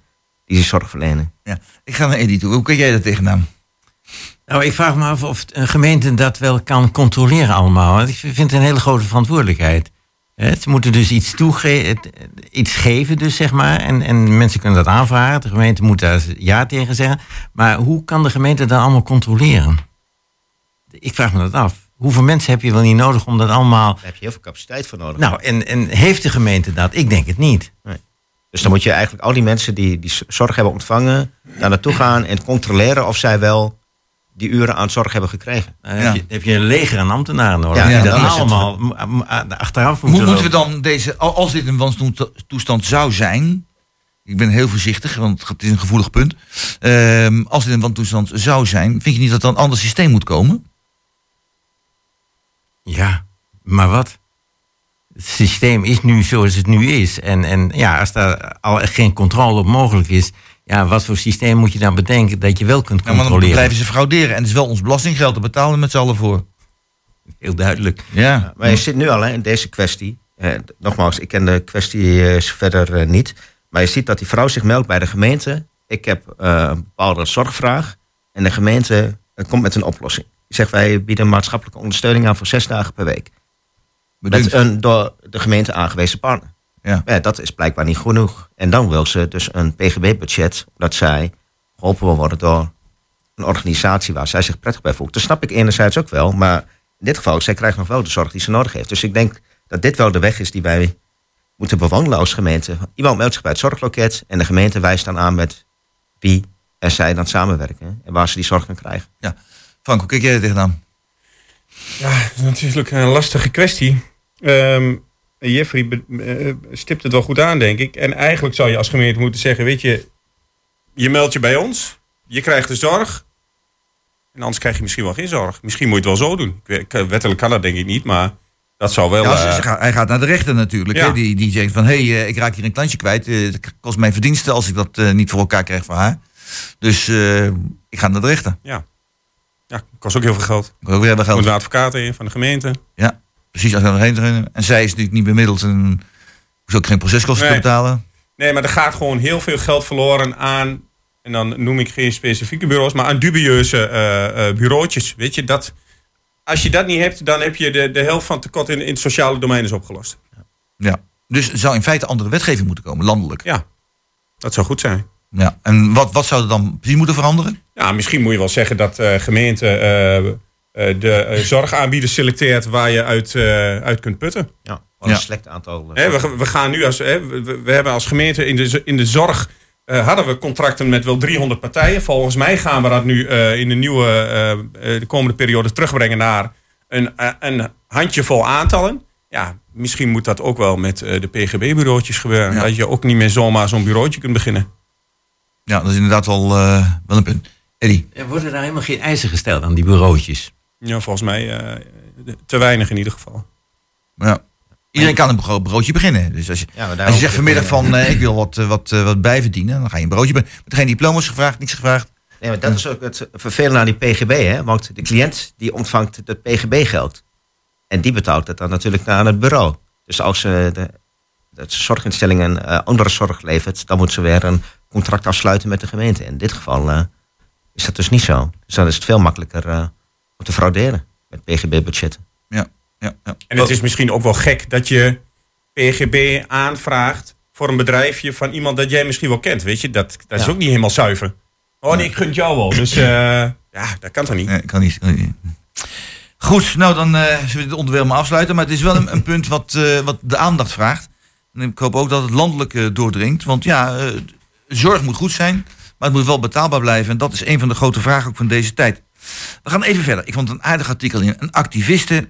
S7: die zorg verlenen.
S4: ja. Ik ga naar Eddie toe. Hoe kun jij dat tegenaan?
S5: Nou, ik vraag me af of een gemeente dat wel kan controleren allemaal. Want ik vind het een hele grote verantwoordelijkheid. Ze moeten dus iets, toege iets geven, dus, zeg maar. En, en mensen kunnen dat aanvragen. De gemeente moet daar ja tegen zeggen. Maar hoe kan de gemeente dat allemaal controleren? Ik vraag me dat af. Hoeveel mensen heb je wel niet nodig om dat allemaal...
S7: Daar heb je heel veel capaciteit voor nodig.
S5: Nou, en, en heeft de gemeente dat? Ik denk het niet.
S7: Dus dan moet je eigenlijk al die mensen die, die zorg hebben ontvangen, daar naartoe gaan en controleren of zij wel die uren aan zorg hebben gekregen.
S5: Dan
S4: Ja.
S5: heb, je, heb je een leger aan ambtenaren nodig.
S7: Ja,
S5: die
S4: ja,
S5: dat
S7: dan is het-
S5: allemaal achteraf
S4: Hoe
S5: moeten
S4: moeten we dan deze, al- als dit een wantoestand zou zijn, ik ben heel voorzichtig, want het is een gevoelig punt. Ehm, als dit een wantoestand zou zijn, vind je niet dat er een ander systeem moet komen?
S5: Ja, maar wat? Het systeem is nu zoals het nu is. En, en ja, als daar al geen controle op mogelijk is, ja, wat voor systeem moet je dan bedenken dat je wel kunt
S4: Ja, maar dan
S5: controleren?
S4: blijven ze frauderen. En het is wel ons belastinggeld, daar betalen we met z'n allen voor.
S5: Heel duidelijk.
S4: Ja,
S7: Maar je zit nu al hè, in deze kwestie. Eh, nogmaals, ik ken de kwestie eh, verder eh, niet. Maar je ziet dat die vrouw zich meldt bij de gemeente. Ik heb eh, een bepaalde zorgvraag. En de gemeente komt met een oplossing. Die zegt wij bieden maatschappelijke ondersteuning aan voor zes dagen per week. Met een door de gemeente aangewezen partner.
S4: Ja.
S7: Ja, dat is blijkbaar niet genoeg. En dan wil ze dus een PGB-budget, omdat zij geholpen wil worden door een organisatie waar zij zich prettig bij voelt. Dat snap ik enerzijds ook wel, maar in dit geval, zij krijgt nog wel de zorg die ze nodig heeft. Dus ik denk dat dit wel de weg is die wij moeten bewandelen als gemeente. Iemand meldt zich bij het zorgloket en de gemeente wijst dan aan met wie en zij dan samenwerken. En waar ze die zorg gaan krijgen.
S4: Frank, hoe kijk jij er tegenaan?
S6: Ja, dat is natuurlijk een lastige kwestie. Ehm, Jeffrey eh, stipt het wel goed aan, denk ik. En eigenlijk zou je als gemeente moeten zeggen: Weet je, je meldt je bij ons, je krijgt de zorg. En anders krijg je misschien wel geen zorg. Misschien moet je het wel zo doen. Wettelijk kan dat denk ik niet, maar dat zou wel.
S4: Ja, ze-
S6: eh,
S4: ze gaat- hij gaat naar de rechter natuurlijk.
S6: Ja.
S4: Die, die zegt van, hé, hey, eh, ik raak hier een klantje kwijt. Het kost mijn verdiensten als ik dat niet voor elkaar krijg voor haar. Dus ik ga naar de rechter.
S6: ja, kost ook heel veel geld.
S4: Ik ook
S6: Er moet
S4: geld.
S6: een advocaat in van de gemeente.
S4: Precies, als de rechter En zij is natuurlijk niet bemiddeld. En hoeft ook geen proceskosten
S6: Nee.
S4: te betalen.
S6: Nee, maar er gaat gewoon heel veel geld verloren aan. En dan noem ik geen specifieke bureaus, maar aan dubieuze eh, bureautjes. Weet je, dat. Als je dat niet hebt, dan heb je de, de helft van het tekort in, in het sociale domein is opgelost.
S4: Ja. Dus er zou in feite andere wetgeving moeten komen, landelijk.
S6: Ja, dat zou goed zijn.
S4: Ja. En wat, wat zou er dan precies moeten veranderen?
S6: Ja, misschien moet je wel zeggen dat eh gemeente eh, de eh, zorgaanbieders selecteert waar je uit, eh, uit kunt putten.
S7: Ja, wat
S4: Ja.
S7: een slecht aantal. eh,
S6: Hè, we, we gaan nu als hè, we, we- hebben als gemeente in de, in de zorg eh, hadden we contracten met wel 300 partijen. Volgens mij gaan we dat nu eh, in de nieuwe eh, eh, de komende periode terugbrengen naar een, eh, een handjevol aantallen. Ja, misschien moet dat ook wel met eh, de PGB-bureautjes gebeuren.
S4: Ja.
S6: Dat je ook niet meer zomaar zo'n bureautje kunt beginnen.
S4: Ja, dat is inderdaad wel, eh, wel een punt. Eddie,
S5: Er worden daar helemaal geen eisen gesteld aan die bureautjes.
S6: Ja, volgens mij eh, te weinig in ieder geval.
S4: ja. iedereen kan een bro- broodje beginnen. Dus als je,
S7: ja,
S4: als je zegt vanmiddag van eh, ik wil wat, eh, wat, wat bijverdienen, dan ga je een broodje beginnen. Met geen diploma's gevraagd, niks gevraagd.
S7: Nee, maar dat is ook het vervelende aan die PGB, hè? Want de cliënt die ontvangt het PGB-geld. En die betaalt het dan natuurlijk aan het bureau. Dus als ze de, de zorginstelling een eh, andere zorg levert, dan moet ze weer een contract afsluiten met de gemeente. In dit geval is dat dus niet zo. Dus dan is het veel makkelijker eh, om te frauderen met PGB-budgetten.
S4: Ja, ja.
S6: En het is misschien ook wel gek dat je PGB aanvraagt voor een bedrijfje van iemand dat jij misschien wel kent. Weet je, dat, dat is
S7: Ja.
S6: ook niet helemaal zuiver. Oh nee, ik gun het jou wel. Dus eh, ja, dat kan toch niet?
S4: Nee, kan niet. kan niet. Goed, nou dan eh, zullen we dit onderwerp maar afsluiten. Maar het is wel een, een punt wat, eh, wat de aandacht vraagt. En ik hoop ook dat het landelijk doordringt. Want ja, zorg moet goed zijn, maar het moet wel betaalbaar blijven. En dat is een van de grote vragen ook van deze tijd. We gaan even verder. Ik vond een aardig artikel in. Een activiste,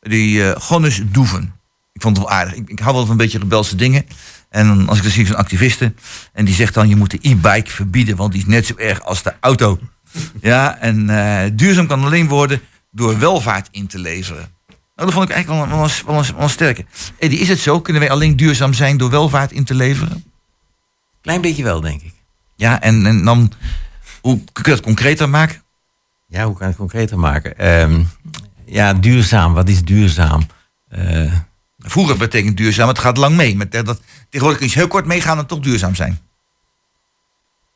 S4: die Gonnes Doeven. Ik vond het wel aardig. Ik, ik hou wel van een beetje rebelse dingen. En als ik dan zie zo'n activiste... en die zegt dan, je moet de e-bike verbieden... want die is net zo erg als de auto. Ja, en eh, duurzaam kan alleen worden door welvaart in te leveren. Nou, dat vond ik eigenlijk wel een, wel een, wel een, wel een sterke. Eddie, is het zo? Kunnen wij alleen duurzaam zijn door welvaart in te leveren?
S5: Klein beetje wel, denk ik.
S4: Ja, en, en dan, hoe kun je dat concreter maken?
S5: Ja, hoe kan ik het concreter maken? Ehm, ja, duurzaam. Wat is duurzaam? Eh,
S4: Vroeger betekent duurzaam, het gaat lang mee. Met, eh, dat, tegenwoordig kun je heel kort meegaan en toch duurzaam zijn.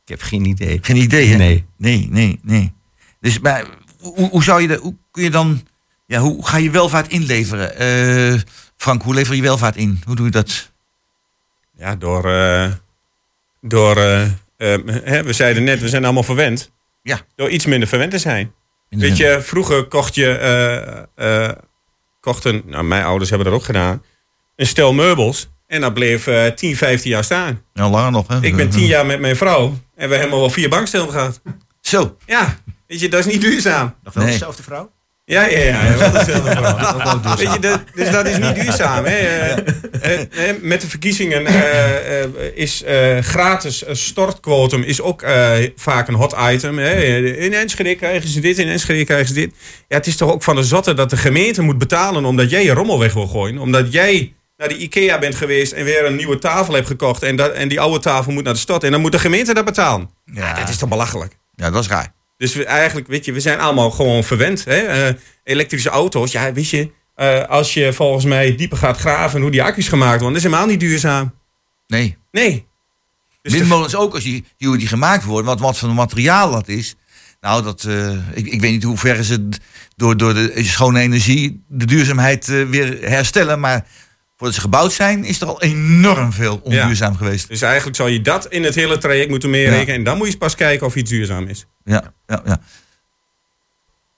S5: ik heb geen idee.
S4: Geen idee, hè?
S5: Nee.
S4: Nee, nee, nee. Dus maar, hoe, hoe zou je de, hoe kun je dan, ja, hoe ga je welvaart inleveren? Eh, Frank, hoe lever je welvaart in? Hoe doe je dat?
S6: Ja, door. eh, door hè, we zeiden net, we zijn allemaal verwend.
S4: Ja.
S6: Door iets minder verwend te zijn. Weet je, vroeger kocht je. eh, eh, kochten, nou, mijn ouders hebben dat ook gedaan. Een stel meubels. En dat bleef eh 10, 15 jaar staan.
S4: Ja, langer nog, hè?
S6: Ik ben 10 jaar met mijn vrouw. En we hebben wel vier bankstellen gehad.
S4: Zo.
S6: Ja, weet je, dat is niet duurzaam.
S7: Nog wel
S4: Nee.
S7: dezelfde vrouw?
S6: Ja, ja, ja. wel dezelfde vrouw. Weet je, dat, dus dat is niet duurzaam. Hè? Eh, eh, eh, met de verkiezingen is gratis stortquotum is ook vaak een hot item. Hè? In Enschede krijgen ze dit, in Enschede krijgen ze dit. Ja, het is toch ook van de zotte dat de gemeente moet betalen omdat jij je rommel weg wil gooien. Omdat jij naar de IKEA bent geweest en weer een nieuwe tafel hebt gekocht. En, dat, en die oude tafel moet naar de stad. En dan moet de gemeente dat betalen.
S4: Ja,
S6: Dat is toch belachelijk?
S4: ja, dat is raar.
S6: Dus we, eigenlijk, weet je, we zijn allemaal gewoon verwend. Hè? Eh, elektrische auto's, ja, weet je, eh, als je volgens mij dieper gaat graven hoe die accu's gemaakt worden, dat is helemaal niet duurzaam.
S4: Nee.
S6: Nee. Dus de-
S4: Windmolens ook, als je, hoe die gemaakt worden, wat, wat voor materiaal dat is. Nou, dat, eh, ik, ik weet niet hoe ver ze door, door de schone energie de duurzaamheid weer herstellen. Maar voordat ze gebouwd zijn, is er al enorm veel onduurzaam geweest.
S6: dus eigenlijk zou je dat in het hele traject moeten meerekenen. En dan moet je pas kijken of iets duurzaam is.
S4: Ja, ja, ja.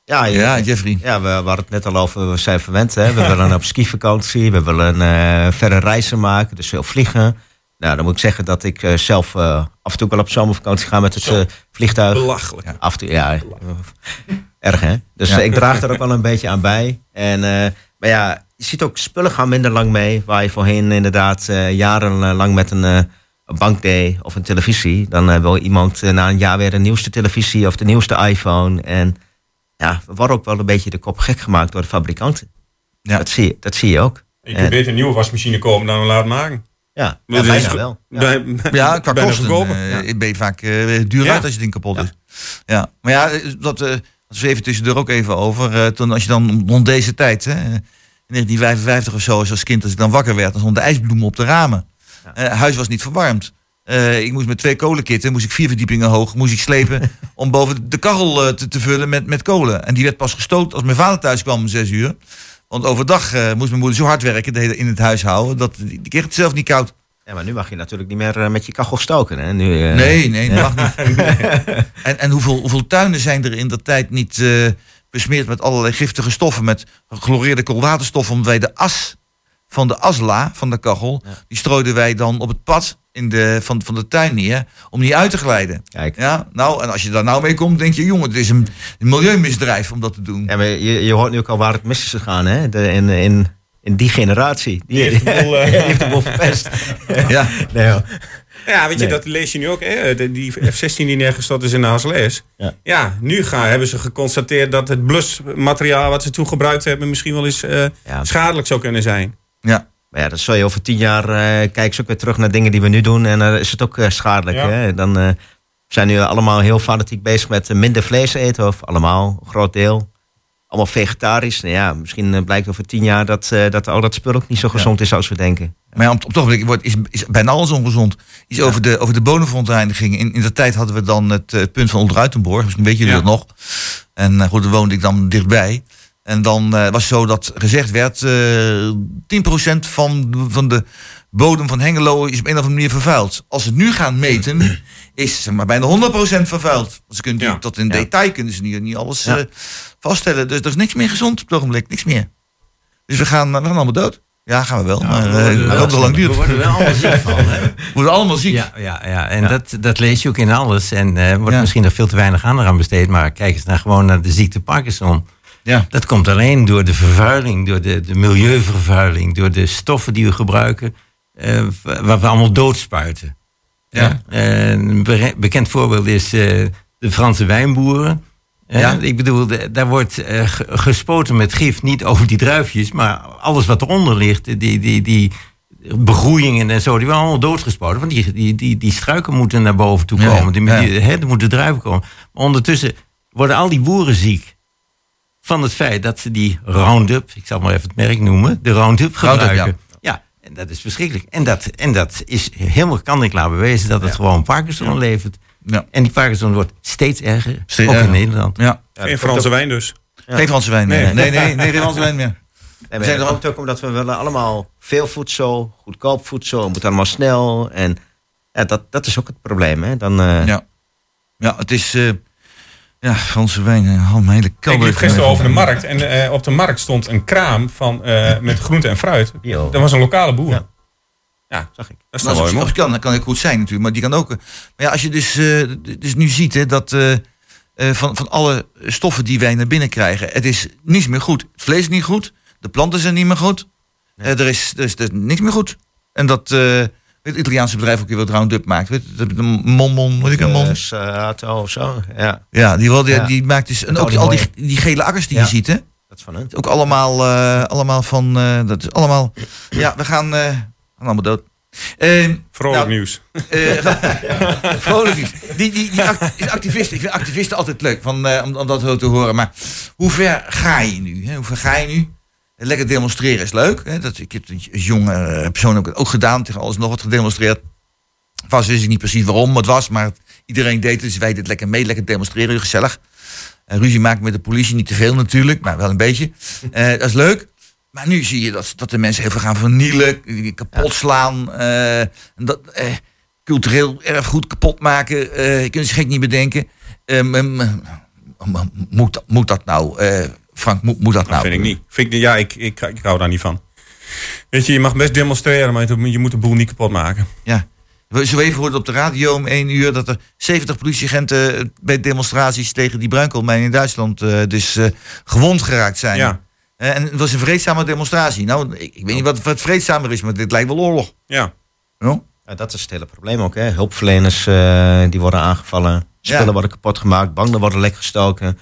S7: Ja,
S4: ja Jeffrey.
S7: Ja, we, we hadden het net al over, we zijn verwend. Hè? We willen op skivakantie, we willen eh verre reizen maken, dus veel vliegen. Nou, dan moet ik zeggen dat ik eh, zelf eh, af en toe wel op zomervakantie ga met het eh, vliegtuig.
S6: Belachelijk.
S7: Af en toe, ja. Erg, hè? Dus ik draag er ook wel een beetje aan bij. En, eh, maar ja, je ziet ook spullen gaan minder lang mee. Waar je voorheen inderdaad eh, jarenlang met een, eh, een bank deed of een televisie. Dan eh, wil iemand eh, na een jaar weer de nieuwste televisie of de nieuwste iPhone. En ja, we worden ook wel een beetje de kop gek gemaakt door de fabrikanten.
S4: Ja.
S7: Dat, zie je, dat zie je ook.
S6: Je kunt beter een nieuwe wasmachine kopen dan een laat maken.
S7: Ja, ja
S6: Dat is
S7: wel. Ja.
S6: Bij-
S4: Ja, [laughs] qua kosten eh, ben je vaak eh, duur
S6: Ja.
S4: uit als je ding kapot is. Ja, maar ja, eh, dat dat even tussendoor ook even over. eh, toen als je dan rond deze tijd, hè, in 1955 of zo, als kind als ik dan wakker werd, dan stonden de ijsbloemen op de ramen. Eh, huis was niet verwarmd. Eh, ik moest met twee kolenkitten, moest ik vier verdiepingen hoog, moest ik slepen [laughs] om boven de kachel te, te vullen met, met kolen. En die werd pas gestoot als mijn vader thuis kwam om zes uur. Want overdag moest mijn moeder zo hard werken de hele- in het huis houden, dat die, die kreeg het zelf niet koud.
S7: Ja, maar nu mag je natuurlijk niet meer eh, met je kachel stoken. Hè? Nu, eh,
S4: Nee, nee, dat [laughs] mag niet. En, en hoeveel, hoeveel tuinen zijn er in dat tijd niet eh, besmeerd met allerlei giftige stoffen, met gechloreerde koolwaterstoffen, omdat wij de as van de asla van de kachel, die strooiden wij dan op het pad in de, van, van de tuin neer, om niet uit te glijden.
S7: Kijk.
S4: Ja, nou, en als je daar nou mee komt, denk je, jongen, het is een, een milieumisdrijf om dat te doen.
S7: Ja, maar je, je hoort nu ook al waar het mis is gegaan, hè? De, in, in, in die generatie. Die,
S6: Die heeft de boel, [laughs] eh,
S7: die heeft de boel verpest. [laughs]
S4: Ja,
S7: nee, hoor.
S6: Ja, weet je,
S7: Nee.
S6: dat lees je nu ook. Hè? De- Die F-16 die neergestort is in de Hasselees.
S7: Ja.
S6: Ja, nu gaan, hebben ze geconstateerd dat het blusmateriaal wat ze toen gebruikt hebben... misschien wel eens eh,
S7: Ja.
S6: schadelijk zou kunnen zijn.
S4: ja.
S7: Maar ja, dan zul je over tien jaar eh kijken ze ook weer terug naar dingen die we nu doen. En dan is het ook schadelijk.
S6: Ja.
S7: Hè? Dan zijn nu allemaal heel fanatiek bezig met minder vlees eten. Of allemaal, een groot deel. Allemaal vegetarisch. Nou ja, misschien eh, blijkt over tien jaar dat, eh, dat al dat spul ook niet zo gezond is als we denken.
S4: Maar ja, op, op het ogenblik wordt, is, is bijna alles ongezond. Iets over de, over de bodemverontreiniging. In, in de tijd hadden we dan het eh, punt van Onderuitenborg. Misschien weet jullie dat nog. En goed, daar woonde ik dan dichtbij. En dan was het zo dat gezegd werd... eh 10% van, van de bodem van Hengelo is op een of andere manier vervuild. Als ze het nu gaan meten, [clears throat] is zeg maar bijna 100% vervuild. Ze kunnen
S6: Ja.
S4: niet- tot in
S7: Ja.
S4: detail kunnen ze niet, niet alles
S7: Ja.
S4: eh, vaststellen. Dus er is niks meer gezond op het ogenblik. Niks meer. Dus we gaan, we gaan allemaal dood. Ja, gaan we wel. maar eh, ik hoop dat lang duurt.
S5: We worden er allemaal ziek van. Hè? [laughs]
S4: We worden allemaal ziek.
S5: Ja, ja, ja. en Dat, dat lees je ook in alles. En eh wordt
S4: Ja.
S5: misschien nog veel te weinig aandacht aan besteed. Maar kijk eens naar, gewoon naar de ziekte Parkinson.
S4: Ja.
S5: Dat komt alleen door de vervuiling, door de, de milieuvervuiling, door de stoffen die we gebruiken, eh, waar we allemaal doodspuiten.
S4: Ja.
S5: Eh, een bekend voorbeeld is eh, de Franse wijnboeren.
S4: Ja.
S5: Ik bedoel, daar wordt ge- gespoten met gif, niet over die druifjes, maar alles wat eronder ligt, die, die, die begroeiingen en zo, die worden allemaal doodgespoten. Want die, die, die, die struiken moeten naar boven toe komen. Die,
S4: ja.
S5: die- hè, er moeten druiven komen. Maar ondertussen worden al die boeren ziek van het feit dat ze die Roundup, ik zal maar even het merk noemen, de Roundup gebruiken. En dat is verschrikkelijk. En dat, en dat is helemaal kan ik klaar bewezen dat het gewoon Parkinson levert.
S4: Ja.
S5: En die Parkinson wordt steeds erger,
S4: Steeds
S5: ook
S4: erger.
S5: in Nederland.
S4: Ja.
S6: Geen Franse wijn dus.
S4: Geen Franse wijn meer.
S6: Nee.
S4: Nee, nee, nee, geen Franse wijn meer. [laughs]
S7: En
S4: Zijn
S7: dat
S4: er
S7: komt ook omdat we willen allemaal veel voedsel, goedkoop voedsel, het moet allemaal snel. En ja, dat, dat is ook het probleem. Hè? Dan, eh,
S4: Ja. Ja, het is... eh, ja, Franse wijn. eh, Oh, mijn hele
S6: Ik
S4: kelder.
S6: liep gisteren over de markt en eh, op de markt stond een kraam van, eh, met groente en fruit. Dat was een lokale boer.
S7: Ja.
S6: Ja,
S7: zag ik.
S6: dat is
S4: Nou,
S6: mooi,
S4: als kan, dat kan ik goed zijn natuurlijk, maar die kan ook. eh, Maar ja, als je dus, eh, dus nu ziet hè, dat eh, eh, van, van alle stoffen die wij naar binnen krijgen, het is niets meer goed. Het vlees is niet goed, de planten zijn niet meer goed, Eh, er, is, er, is, er is niks meer goed. En dat eh, het Italiaanse bedrijf ook weer wat Roundup maakt. Weet je, de Mon Mon, weet ik een Mon?
S7: Eh, Sato of zo. Ja,
S4: Ja, die, die,
S7: Ja.
S4: die maakt dus. En ook
S7: al die
S4: al die, gele akkers die
S7: Ja.
S4: je ziet, hè?
S7: dat is van hun.
S4: Ook allemaal, eh, allemaal van. eh, dat is allemaal. Ja, we gaan, eh, allemaal dood. Ehm,
S6: Vrolijk
S4: nou,
S6: nieuws.
S4: eh, [laughs] vrolijk niet. Die, die, die act- is activisten, ik vind activisten altijd leuk van, eh, om, om dat zo te horen. Maar hoe ver ga je nu? Hè? Hoe ver ga je nu? Lekker demonstreren is leuk. Hè? Dat, ik heb als jonge eh, persoon ook, ook gedaan. Tegen alles nog wat gedemonstreerd. Vast wist ik niet precies waarom het was. Maar iedereen deed het. Dus wij deden lekker mee. Lekker demonstreren. Gezellig. En ruzie maken met de politie. Niet te veel natuurlijk. Maar wel een beetje. Eh, [laughs] dat is leuk. Maar nu zie je dat, dat de mensen heel veel gaan vernielen. Kapot slaan. eh, en dat, eh, cultureel erfgoed kapot maken. eh je kunt het gek niet bedenken. Moet, moet dat nou, eh, Frank, moet, moet dat
S6: Dat
S4: nou?
S6: vind ik niet. Vind ik, niet- ja, ik, ik, ik hou daar niet van. Weet je, je mag best demonstreren, maar je moet de boel niet kapot maken.
S4: Ja. We zo even hoorden op de radio om één uur dat er 70 politieagenten bij demonstraties tegen die bruinkoolmijn in Duitsland eh, dus eh, gewond geraakt zijn.
S6: Ja.
S4: Eh, en het was een vreedzame demonstratie. Nou, ik, ik weet niet wat, wat vreedzamer is, maar dit lijkt wel oorlog.
S6: Ja.
S4: No?
S7: Ja, dat is het hele probleem ook. Hè. Hulpverleners eh, die worden aangevallen. Spullen
S4: Ja.
S7: worden kapot gemaakt. Banden worden lek gestoken.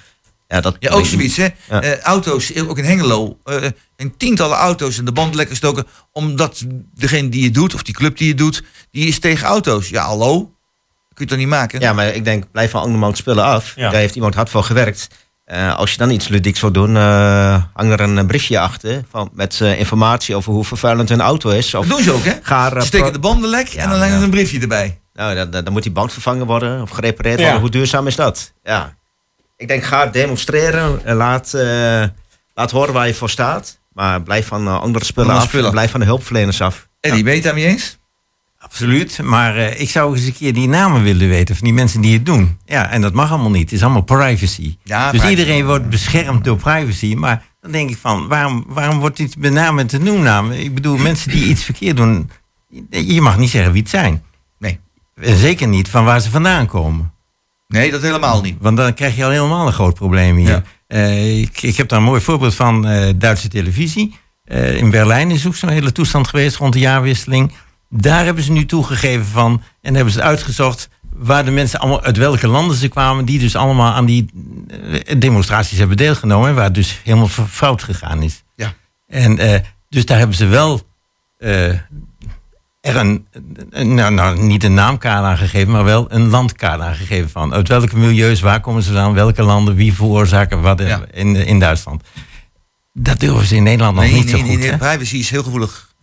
S7: Ja, dat
S4: Ja, ook zoiets, hè?
S7: Ja.
S4: Eh, auto's, ook in Hengelo, eh een tientallen auto's en de band lekker gestoken. Omdat degene die het doet, of die club die het doet, die is tegen auto's. Ja, hallo? Dat kun je toch niet maken?
S7: Ja, maar ik denk, blijf van andermans spullen af.
S6: Ja.
S7: Daar heeft iemand hard voor gewerkt. Eh, als je dan iets ludieks zou doen, eh hang er een briefje achter van, met eh, informatie over hoe vervuilend een auto is. Of
S4: Dat doen ze ook, hè?
S7: ga er,
S4: Ze steken de banden lek
S7: Ja,
S4: en dan leggen ze
S7: ja.
S4: een briefje erbij.
S7: Nou, dan, dan dan moet die band vervangen worden of gerepareerd
S6: Ja.
S7: worden. Hoe duurzaam is dat? Ja. Ik denk, ga demonstreren. en Laat, eh, laat horen waar je voor staat. Maar blijf van eh, andere spullen
S4: Andere
S7: af.
S4: spullen.
S7: en Blijf van de hulpverleners af.
S4: Eddie, ben je het daarmee eens?
S5: Absoluut, maar eh, ik zou eens een keer die namen willen weten van die mensen die het doen. Ja, en dat mag allemaal niet. Het is allemaal privacy.
S4: Ja,
S5: dus
S4: privacy.
S5: iedereen wordt beschermd door privacy. Maar dan denk ik van, waarom, waarom wordt iets benaamd met een noemnaam? Ik bedoel, mensen die iets verkeerd doen, je mag niet zeggen wie het zijn.
S4: Nee.
S5: En zeker niet van waar ze vandaan komen.
S4: Nee, dat helemaal niet.
S5: Want dan krijg je al helemaal een groot probleem hier.
S4: Ja.
S5: Eh, ik, ik heb daar een mooi voorbeeld van eh, Duitse televisie. Eh, in Berlijn is ook zo'n hele toestand geweest rond de jaarwisseling. Daar hebben ze nu toegegeven van en hebben ze uitgezocht waar de mensen allemaal uit welke landen ze kwamen, die dus allemaal aan die demonstraties hebben deelgenomen, en waar het dus helemaal fout gegaan is.
S4: Ja.
S5: En dus daar hebben ze wel er een, nou, nou, niet een naamkaart aan gegeven, maar wel een landkaart aan gegeven van uit welke milieus, waar komen ze vandaan, welke landen, wie veroorzaken wat
S4: Ja.
S5: in, in Duitsland. Dat durven ze in Nederland nog niet
S4: nee,
S5: zo goed.
S4: nee, privacy is heel gevoelig.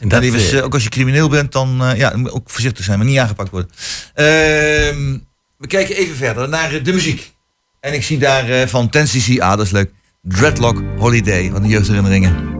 S5: En
S4: Dat
S5: dat,
S4: is,
S5: eh,
S4: eh, ook als je crimineel bent, dan eh, ja, ook voorzichtig zijn, maar niet aangepakt worden. Ehm, we kijken even verder naar de muziek. En ik zie daar van Ten cc ah, dat is leuk. Dreadlock Holiday, van de jeugdherinneringen.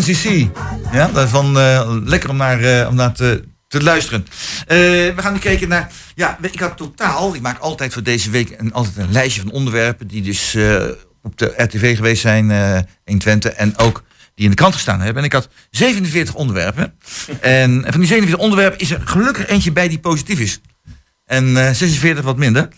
S4: 10cc. Ja, daarvan eh, lekker om naar, eh, om naar te, te luisteren. Eh, we gaan nu kijken naar... Ja, ik had totaal... Ik maak altijd voor deze week een, altijd een lijstje van onderwerpen... die dus op de RTV geweest zijn in Twente... en ook die in de krant gestaan hebben. En ik had 47 onderwerpen. en van die 47 onderwerpen is er gelukkig eentje bij die positief is. En eh 46 wat minder.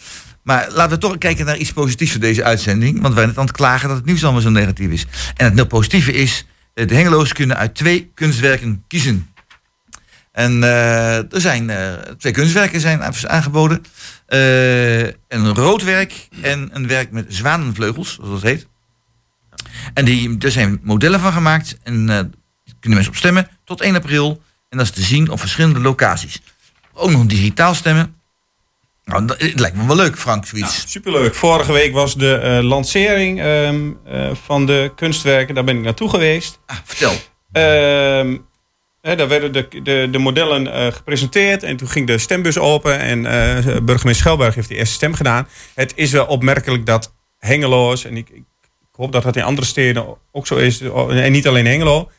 S4: Maar laten we toch kijken naar iets positiefs voor deze uitzending. Want we zijn net aan het klagen dat het nieuws allemaal zo negatief is. En het positieve is, de hengeloos kunnen uit twee kunstwerken kiezen. En eh, er zijn eh, twee kunstwerken zijn aangeboden. Eh, een rood werk en een werk met zwanenvleugels, zoals dat heet. En die, er zijn modellen van gemaakt. En kunnen mensen op stemmen tot 1 april. En dat is te zien op verschillende locaties. Ook nog digitaal stemmen. Nou, het lijkt me wel leuk, Frank, zoiets.
S6: Superleuk. Vorige week was de eh, lancering ehm, eh, van de kunstwerken. Daar ben ik naartoe geweest.
S4: Ah, vertel.
S6: Ehm, hè, daar werden de, de, de modellen eh, gepresenteerd. En toen ging de stembus open. En burgemeester Schelberg heeft die eerste stem gedaan. Het is wel opmerkelijk dat Hengeloos... en ik, ik hoop dat dat in andere steden ook zo is... en niet alleen Hengelo...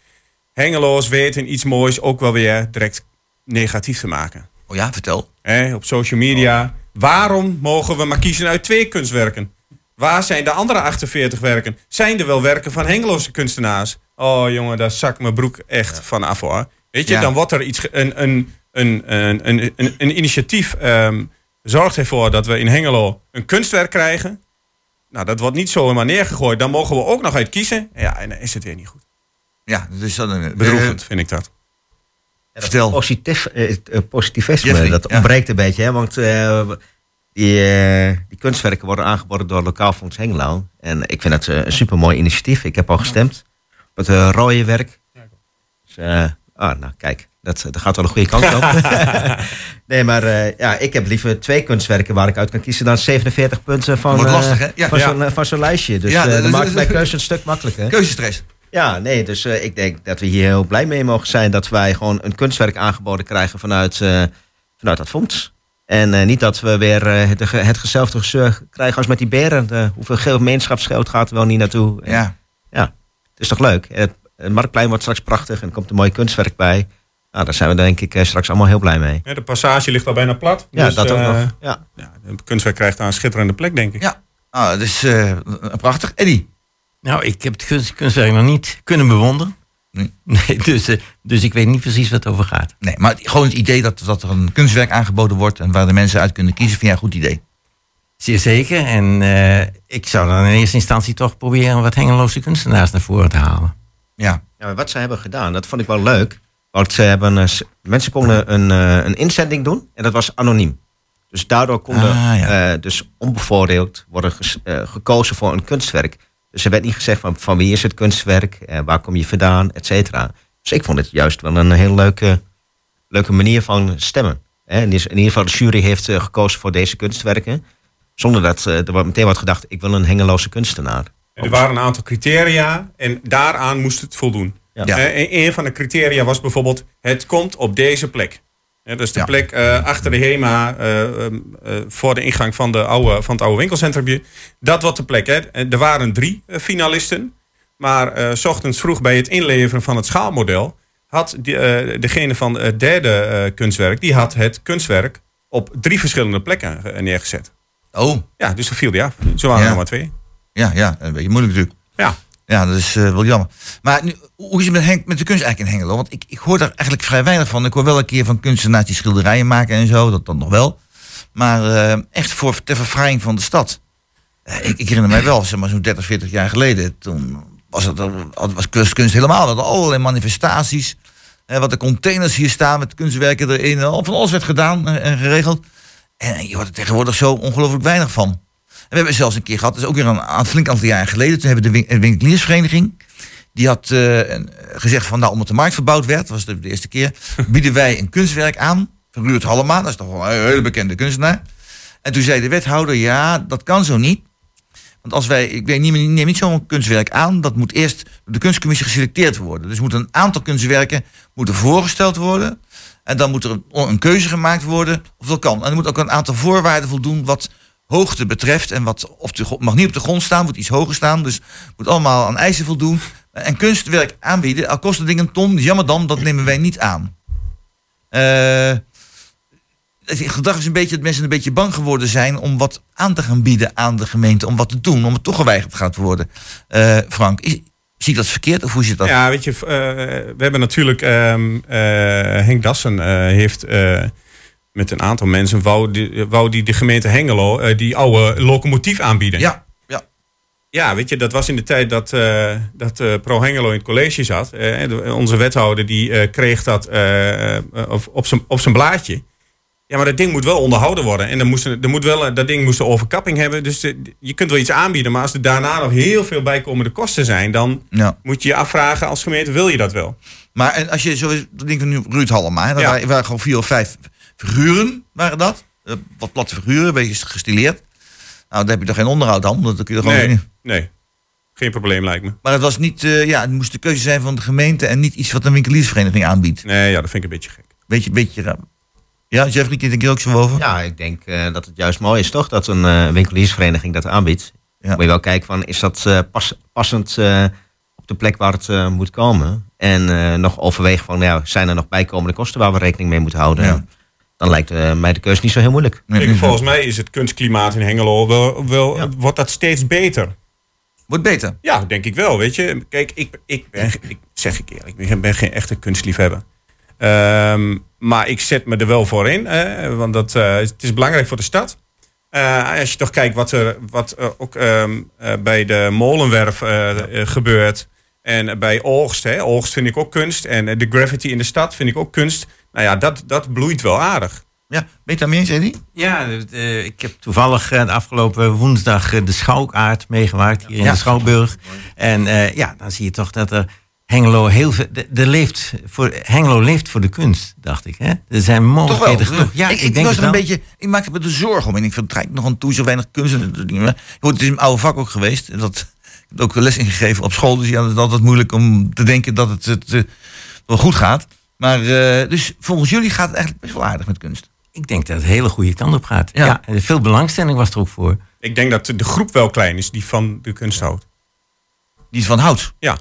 S6: Hengeloos weten iets moois ook wel weer direct negatief te maken.
S4: Oh ja, vertel.
S6: Hè, op social media. Waarom mogen we maar kiezen uit twee kunstwerken? Waar zijn de andere 48 werken? Zijn er wel werken van Hengeloze kunstenaars? Oh jongen, daar zak mijn broek echt van af hoor. Weet je,
S4: Ja.
S6: dan wordt er iets, een, een, een, een, een, een, een initiatief ehm, zorgt ervoor dat we in Hengelo een kunstwerk krijgen. Nou, dat wordt niet zomaar neergegooid. Dan mogen we ook nog uit kiezen. Ja, en dan is het weer niet goed.
S4: Ja, dus dan een
S6: Bedroevend vind ik dat.
S4: Vertel.
S7: Positief, eh, het, eh, positivisme,
S4: Jeffrey,
S7: dat
S4: ja.
S7: ontbreekt een beetje. Hè? Want eh, die, die kunstwerken worden aangeboden door Lokaal Fonds Hengelo. En ik vind eh, een supermooi initiatief. Ik heb al gestemd op het rode werk. Dus, ah, nou kijk, dat, dat gaat wel de goede kant op. [laughs] nee, maar ja, ik heb liever twee kunstwerken waar ik uit kan kiezen dan 47 punten van,
S4: lastig? Ja.
S7: van
S6: Ja.
S7: zo'n lijstje. Dus
S4: Ja, dat-
S7: dat maakt
S4: dat-
S7: mijn keuze een stuk makkelijker.
S4: Keuzestress.
S7: Ja, nee, dus eh, ik denk dat we hier heel blij mee mogen zijn dat wij gewoon een kunstwerk aangeboden krijgen vanuit, eh, vanuit dat fonds. En eh, niet dat we weer eh, het, het gezelfde gezeur krijgen als met die beren. De, hoeveel gemeenschapsgeld gaat er wel niet naartoe? En,
S4: Ja.
S7: Het is toch leuk? Het, het Marktplein wordt straks prachtig en er komt een mooi kunstwerk bij. Nou, daar zijn we denk ik eh, straks allemaal heel blij mee.
S6: Ja, de passage ligt al bijna plat.
S7: Ja,
S6: Dus,
S7: dat ook nog. Ja.
S6: Ja, het kunstwerk krijgt daar een schitterende plek, denk ik.
S4: Ja. Ah, dat is eh, prachtig. Eddie.
S5: Nou, ik heb het kunst, kunstwerk nog niet kunnen bewonderen.
S4: Nee. [laughs]
S5: Nee, dus, eh, dus ik weet niet precies wat het over gaat.
S4: Nee, maar gewoon het idee dat, dat er een kunstwerk aangeboden wordt... en waar de mensen uit kunnen kiezen, vind jij een goed idee.
S5: Zeer zeker. En eh, ik zou dan in eerste instantie toch proberen wat hengeloze kunstenaars naar voren te halen.
S4: Ja.
S7: Ja, maar wat ze hebben gedaan, dat vond ik wel leuk. Want ze hebben, mensen konden een, eh, een inzending doen en dat was anoniem. Dus daardoor konden
S4: Ah, ja.
S7: eh, dus onbevoordeeld worden ges- eh, gekozen voor een kunstwerk. Dus er werd niet gezegd van, van wie is het kunstwerk, eh, waar kom je vandaan, et cetera. Dus ik vond het juist wel een heel leuke, leuke manier van stemmen. Hè, in ieder geval, de jury heeft eh, gekozen voor deze kunstwerken. Zonder dat eh, er meteen wordt gedacht, ik wil een hengeloze kunstenaar.
S6: Er waren een aantal criteria en daaraan moest het voldoen.
S7: Ja.
S4: Ja.
S6: En een van de criteria was bijvoorbeeld, het komt op deze plek. Ja, dus de
S4: Ja.
S6: plek eh, achter de HEMA, eh, ehm, eh, voor de ingang van, de oude, van het oude winkelcentrum. Dat was de plek. Hè. Er waren drie finalisten. Maar s ochtends vroeg bij het inleveren van het schaalmodel... had die, degene van het derde kunstwerk... die had het kunstwerk op drie verschillende plekken neergezet.
S4: Oh,
S6: Ja, dus dan viel die af. Zo waren er nog maar twee.
S4: ja, ja, een beetje moeilijk natuurlijk.
S6: Ja.
S4: Ja, dat is eh, wel jammer. Maar nu, hoe is het met, Henk, met de kunst eigenlijk in Hengelo? Want ik, ik hoor daar eigenlijk vrij weinig van. Ik hoor wel een keer van kunstenaars die schilderijen maken en zo, dat dan nog wel. Maar eh, echt voor ter verfraaiing van de stad. Eh, ik, ik herinner mij wel, zeg maar zo'n 30, 40 jaar geleden. Toen was het was, kunst, kunst helemaal. Dat allerlei manifestaties. Wat de containers hier staan met kunstwerken erin. Van alles werd gedaan en geregeld. En je hoort er tegenwoordig zo ongelooflijk weinig van. We hebben zelfs een keer gehad, dat is ook weer een, een flink aantal jaren geleden. Toen hebben de win- een winkeliersvereniging. Die had eh, gezegd van nou, omdat de markt verbouwd werd, was het de eerste keer, [laughs] bieden wij een kunstwerk aan van Ruud Hallema. Dat is toch wel een hele bekende kunstenaar. En toen zei de wethouder, ja, dat kan zo niet. Want als wij, ik weet niet, neem niet zo'n kunstwerk aan, dat moet eerst door de kunstcommissie geselecteerd worden. Dus moet een aantal kunstwerken moeten voorgesteld worden. En dan moet er een, een keuze gemaakt worden of dat kan. En er moet ook een aantal voorwaarden voldoen wat hoogte betreft. En wat op de, mag niet op de grond staan, moet iets hoger staan. Dus moet allemaal aan eisen voldoen. En kunstwerk aanbieden, al kost het ding een ton, jammer dan, dat nemen wij niet aan. Eh het gedrag is een beetje dat mensen een beetje bang geworden zijn om wat aan te gaan bieden aan de gemeente, om wat te doen, om het toch geweigerd gaat worden. Eh, Frank, zie ik dat verkeerd of hoe zit dat?
S6: Ja, weet je, eh, we hebben natuurlijk ehm, eh, Henk Dassen heeft met een aantal mensen wou die, wou die de gemeente Hengelo eh, die oude locomotief aanbieden.
S4: ja, ja.
S6: Ja, weet je, dat was in de tijd dat, eh, dat eh, Pro Hengelo in het college zat. Onze wethouder die kreeg dat op, zijn op zijn blaadje. Ja, maar dat ding moet wel onderhouden worden. En dan moest, er moet wel, dat ding moest een overkapping hebben. Dus je kunt wel iets aanbieden. Maar als er daarna nog heel veel bijkomende kosten zijn... dan
S4: ja.
S6: moet je je afvragen als gemeente, wil je dat wel?
S4: Maar en als je zo ding van nu Ruud Hallema, hè,
S6: Ja.
S4: gewoon vier of vijf figuren, waren dat. Eh, wat platte figuren, een beetje gestileerd. Nou, daar heb je toch geen onderhoud aan, want dan kun je er gewoon
S6: Nee,
S4: niet.
S6: nee. Geen probleem lijkt me.
S4: Maar het was niet, eh, ja, het moest de keuze zijn van de gemeente en niet iets wat een winkeliersvereniging aanbiedt.
S6: Nee, ja, dat vind ik een beetje gek.
S4: Beetje, beetje raar. Ja, Jeffrey, denk je ook zo over?
S7: Ja, ik denk eh, dat het juist mooi is toch dat een eh, winkeliersvereniging dat aanbiedt.
S4: Ja.
S7: Moet je wel kijken van is dat eh, pas, passend eh, op de plek waar het moet komen. En eh, nog overwegen van ja, zijn er nog bijkomende kosten waar we rekening mee moeten houden.
S4: Ja.
S7: Dan lijkt eh, mij de keuze niet zo heel moeilijk.
S4: Nee,
S6: volgens mij is het kunstklimaat in Hengelo wel, wel
S7: Ja.
S6: wordt dat steeds beter.
S4: Wordt beter.
S6: Ja, denk ik wel. Weet je, kijk, ik, ik ben, ik zeg ik eerlijk, ik ben, geen echte kunstliefhebber. Ehm, maar ik zet me er wel voor in, hè, want dat, eh, het is belangrijk voor de stad. Eh, als je toch kijkt wat er wat, eh, ook ehm, eh, bij de molenwerf gebeurt. En bij oogst, hè, oogst vind ik ook kunst. En de graffiti in de stad vind ik ook kunst. Nou ja, dat, dat bloeit wel aardig.
S4: Ja, ben je daarmee eens, Eddie?
S5: Ja, eh, ik heb toevallig eh, de afgelopen woensdag eh, de schouwaard meegemaakt hier in
S4: Ja.
S5: de Schouwburg. En eh, ja, dan zie je toch dat er Hengelo heel veel. de- de leeft voor, Hengelo leeft voor de kunst, dacht ik. Hè? Er zijn
S4: Toch wel.
S5: mogelijkheden genoeg. Ja,
S4: ik,
S5: ik,
S4: ik
S5: denk
S4: was
S5: het
S4: er een beetje, ik maakte me er zorgen om. En ik vind, het nog aan toe, zo weinig kunst. Het is een oude vak ook geweest. En Dat, ik heb ook les ingegeven op school. Dus ja, het is altijd moeilijk om te denken dat het, het wel goed gaat. Maar eh, dus volgens jullie gaat het eigenlijk best wel aardig met kunst.
S5: Ik denk dat het een hele goede kant op gaat.
S4: Ja.
S5: Ja. en veel belangstelling was er ook voor.
S6: Ik denk dat de groep wel klein is die van de kunst houdt.
S4: Die is van hout.
S6: Ja.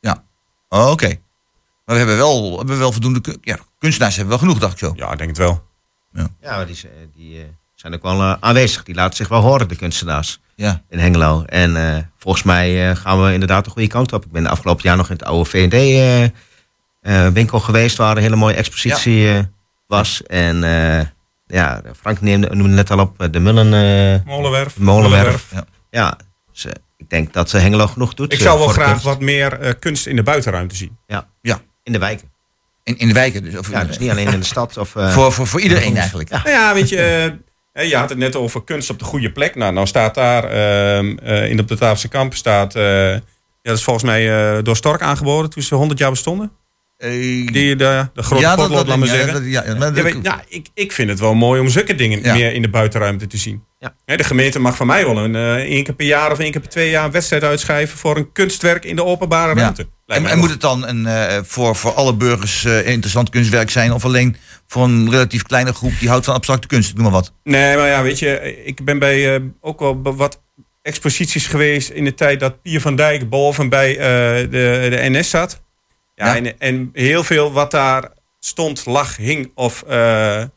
S4: Ja. Oh, Oké. Maar we hebben wel, we hebben wel voldoende kun- ja, kunstenaars hebben we wel genoeg, dacht ik zo.
S6: Ja, ik denk het wel.
S7: Ja, maar die, z- die eh, zijn ook wel eh, aanwezig. Die laten zich wel horen, de kunstenaars
S4: Ja.
S7: in Hengelo. En eh, volgens mij eh, gaan we inderdaad de goede kant op. Ik ben de afgelopen jaar nog in het oude V&D-winkel geweest... waar een hele mooie expositie eh, was. En eh, ja, Frank neemde, noemde net al op eh, de Mullen... eh,
S6: Molenwerf.
S7: Molenwerf. ja, dus, eh, ik denk dat eh, Hengelo genoeg doet.
S6: Ik
S7: eh,
S6: zou wel graag
S7: kunst.
S6: wat meer eh, kunst in de buitenruimte zien.
S7: In de wijken.
S4: In, in de wijken dus. Of,
S7: Ja, dus niet alleen in de stad. Of, eh,
S4: voor, voor, voor iedereen eigenlijk.
S6: Nou ja, weet je, eh, eh, je had het net over kunst op de goede plek. Nou, nou staat daar ehm, eh, in de Bataafse kamp staat... eh, ja, dat is volgens mij eh, door Stork aangeboden toen ze 100 jaar bestonden.
S4: Eh,
S6: Die, de, de grote
S4: ja, dat-
S6: potlood,
S4: dat
S6: laat maar zeggen.
S4: dat- ja, ja, maar
S6: Ja,
S4: dat-
S6: weet- nou, ik, ik vind het wel mooi om zulke dingen
S4: Ja.
S6: meer in de buitenruimte te zien.
S7: Ja.
S6: Hè, de gemeente mag van mij wel een, eh, één keer per jaar of één keer per twee jaar een wedstrijd uitschrijven voor een kunstwerk in de openbare ruimte.
S4: En, en moet het dan een, eh, voor, voor alle burgers eh, interessant kunstwerk zijn? Of alleen voor een relatief kleine groep die houdt van abstracte kunst? Noem maar wat.
S6: Nee, maar ja, weet je, ik ben bij eh, ook wel wat exposities geweest in de tijd dat Pier van Dijk boven bij eh, de, de NS zat. Ja,
S4: Ja.
S6: En, en heel veel wat daar stond, lag, hing of eh, eh,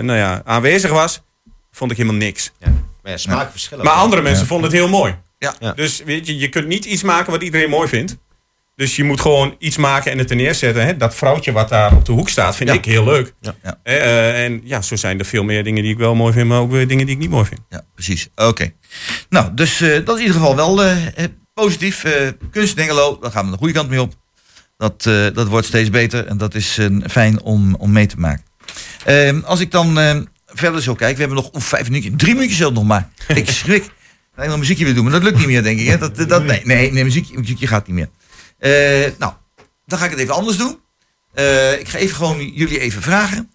S6: nou ja, aanwezig was, vond ik helemaal niks.
S7: Maar ja, smaakverschillen.
S6: Maar andere mensen vonden het heel mooi.
S4: Ja.
S7: Ja.
S6: Dus weet je, je kunt niet iets maken wat iedereen mooi vindt. Dus je moet gewoon iets maken en het er neerzetten. Hè? Dat vrouwtje wat daar op de hoek staat, vind
S4: Ja.
S6: ik heel leuk.
S7: Ja.
S4: Ja.
S6: Eh, en ja, zo zijn er veel meer dingen die ik wel mooi vind, maar ook weer dingen die ik niet mooi vind.
S4: Ja, precies. Oké. Nou, dus eh, dat is in ieder geval wel positief. Eh, kunst in Hengelo, daar gaan we de goede kant mee op. Dat, eh, dat wordt steeds beter en dat is eh, fijn om, om mee te maken. Ehm, als ik dan eh, verder zo kijk, we hebben nog vijf minuutjes, drie minuutjes zelfs nog maar. [laughs] Ik schrik. Ik nog muziekje wil doen, maar dat lukt niet meer, denk ik. Hè? Dat, dat, nee, nee, nee muziekje, muziekje gaat niet meer. Nou, dan ga ik het even anders doen. Ik ga even gewoon jullie even vragen.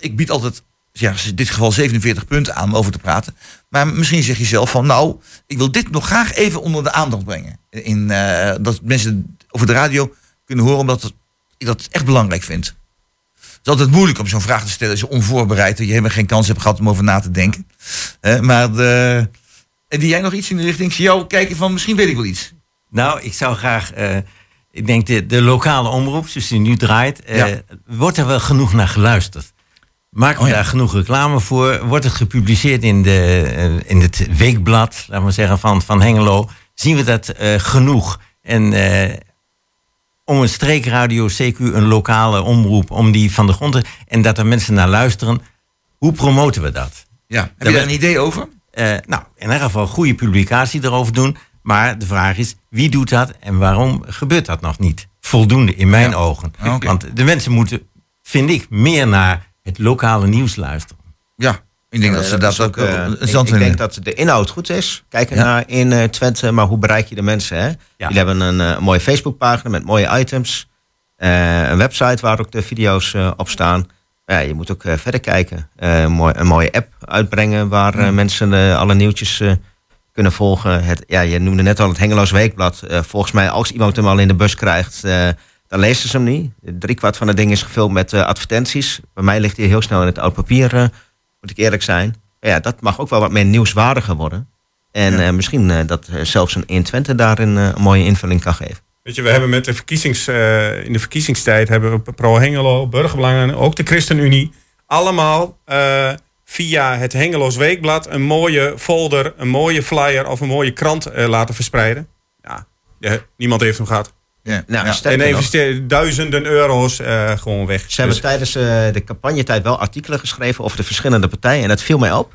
S4: Ik bied altijd, ja, in dit geval 47 punten aan om over te praten. Maar misschien zeg je zelf van, nou, ik wil dit nog graag even onder de aandacht brengen. In, dat mensen over de radio kunnen horen, omdat het, ik dat echt belangrijk vind. Het is altijd moeilijk om zo'n vraag te stellen als je onvoorbereid en je helemaal geen kans hebt gehad om over na te denken. Eh, maar de, en die jij nog iets in de richting? Jou kijken van, misschien weet ik wel iets.
S5: Nou, ik zou graag. eh, ik denk de, de lokale omroep, zoals die nu draait. eh,
S4: Ja.
S5: Wordt er wel genoeg naar geluisterd? Maken we
S4: Oh ja.
S5: daar genoeg reclame voor? Wordt het gepubliceerd in, de, eh, in het weekblad, laten we zeggen, van, van Hengelo? Zien we dat eh, genoeg? En eh, om een streekradio, CQ, een lokale omroep, om die van de grond te. En dat er mensen naar luisteren. Hoe promoten we dat?
S4: Ja. Heb
S5: Dat
S4: je daar een idee over?
S5: Eh, nou, in ieder geval goede publicatie erover doen. Maar de vraag is, wie doet dat en waarom gebeurt dat nog niet? Voldoende in mijn
S4: Ja.
S5: ogen.
S4: Ah.
S5: Want de mensen moeten, vind ik, meer naar het lokale nieuws luisteren.
S4: Ja. Ik denk dat ze dat ook
S7: eh,
S4: eh,
S7: ik, denk dat de inhoud goed is. Kijken
S4: Ja.
S7: naar in eh, Twente, maar hoe bereik je de mensen? Hè? Jullie hebben een mooie Facebookpagina met mooie items. Een website waar ook de video's op staan. Ja, je moet ook verder kijken. Een, mooi, een mooie app uitbrengen waar mensen alle nieuwtjes kunnen volgen. Het, ja, je noemde net al het Hengeloos Weekblad. Volgens mij, als iemand hem al in de bus krijgt, dan lezen ze hem niet. Drie kwart van het ding is gevuld met advertenties. Bij mij ligt hij heel snel in het oud papier, moet ik eerlijk zijn. Maar ja, dat mag ook wel wat meer nieuwswaardiger worden. En
S4: Ja.
S7: eh, misschien eh, dat eh, zelfs een 120 daarin eh, een mooie invulling kan geven.
S6: Weet je, we hebben met de verkiezings, in de verkiezingstijd hebben we Pro Hengelo, Burgerbelangen, ook de ChristenUnie, allemaal via het Hengeloos Weekblad een mooie folder, een mooie flyer of een mooie krant laten verspreiden. Ja, niemand heeft hem gehad.
S4: Ja.
S7: Nou,
S4: ja.
S6: en investeren duizenden euro's eh, gewoon weg.
S7: Ze hebben
S6: Dus-
S7: tijdens eh, de campagnetijd wel artikelen geschreven over de verschillende partijen. En dat viel mij op.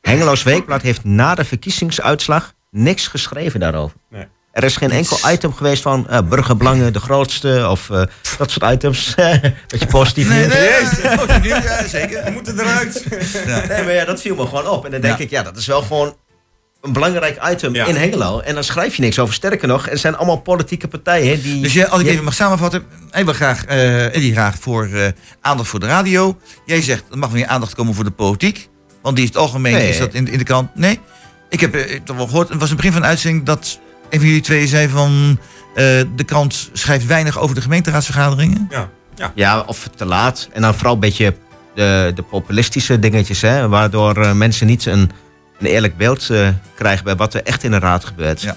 S7: Hengeloos Weekblad heeft na de verkiezingsuitslag niks geschreven daarover.
S6: Nee.
S7: Er is geen enkel item geweest van eh, burgerbelangen de grootste of eh, dat soort items. [laughs] Beetje positief
S4: Nee, nee, positief, ja, zeker.
S6: We moeten eruit. [laughs]
S7: Nee, maar ja, dat viel me gewoon op. En dan denk
S4: Ja.
S7: ik, ja, dat is wel gewoon een belangrijk item
S6: Ja.
S7: in Hengelo. En dan schrijf je niks over. Sterker nog, er zijn allemaal politieke partijen die...
S4: Dus je, als ik
S7: je-
S4: even mag samenvatten, hij wil graag, eh Eddie graag voor eh, aandacht voor de radio. Jij zegt, er mag meer aandacht komen voor de politiek. Want die is het algemeen,
S7: Nee.
S4: is dat in, in de krant. Nee, ik heb eh, toch wel gehoord, het was in het begin van de uitzending dat een van jullie twee zei van... eh, de krant schrijft weinig over de gemeenteraadsvergaderingen.
S6: Ja, ja.
S7: Ja, of te laat. En dan vooral een beetje de, de populistische dingetjes, hè, waardoor eh, mensen niet een, een eerlijk beeld eh, krijgen bij wat er echt in de raad gebeurt.
S4: Ja.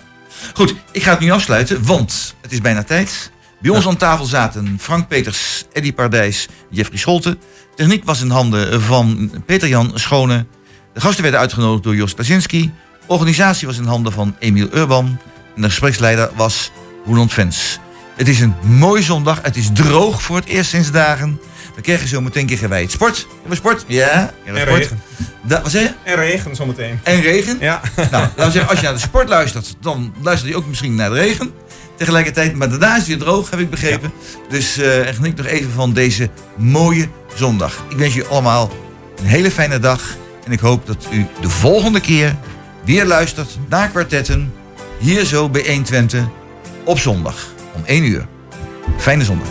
S4: Goed, ik ga het nu afsluiten, want het is bijna tijd. Bij ons aan tafel zaten Frank Peters, Eddy Pardijs, Jeffrey Scholte. Techniek was in handen van Peter-Jan Schone. De gasten werden uitgenodigd door Jos Klasinski. Organisatie was in handen van Emiel Urban. En de gespreksleider was Roland Vens. Het is een mooie zondag. Het is droog voor het eerst sinds dagen. We krijgen zo meteen wij het sport. Hebben we sport? Ja.
S6: En
S4: sport.
S6: regen.
S4: Da- wat je?
S6: En regen zometeen.
S4: En regen.
S6: Ja.
S4: Nou, laten we zeggen, als je naar de sport luistert, dan luister je ook misschien naar de regen. Tegelijkertijd, maar daarna is het weer droog, heb ik begrepen. Dus eh en geniet nog even van deze mooie zondag. Ik wens je allemaal een hele fijne dag. En ik hoop dat u de volgende keer weer luistert naar kwartetten. Hier zo bij 120 op zondag om 1 uur. Fijne zondag.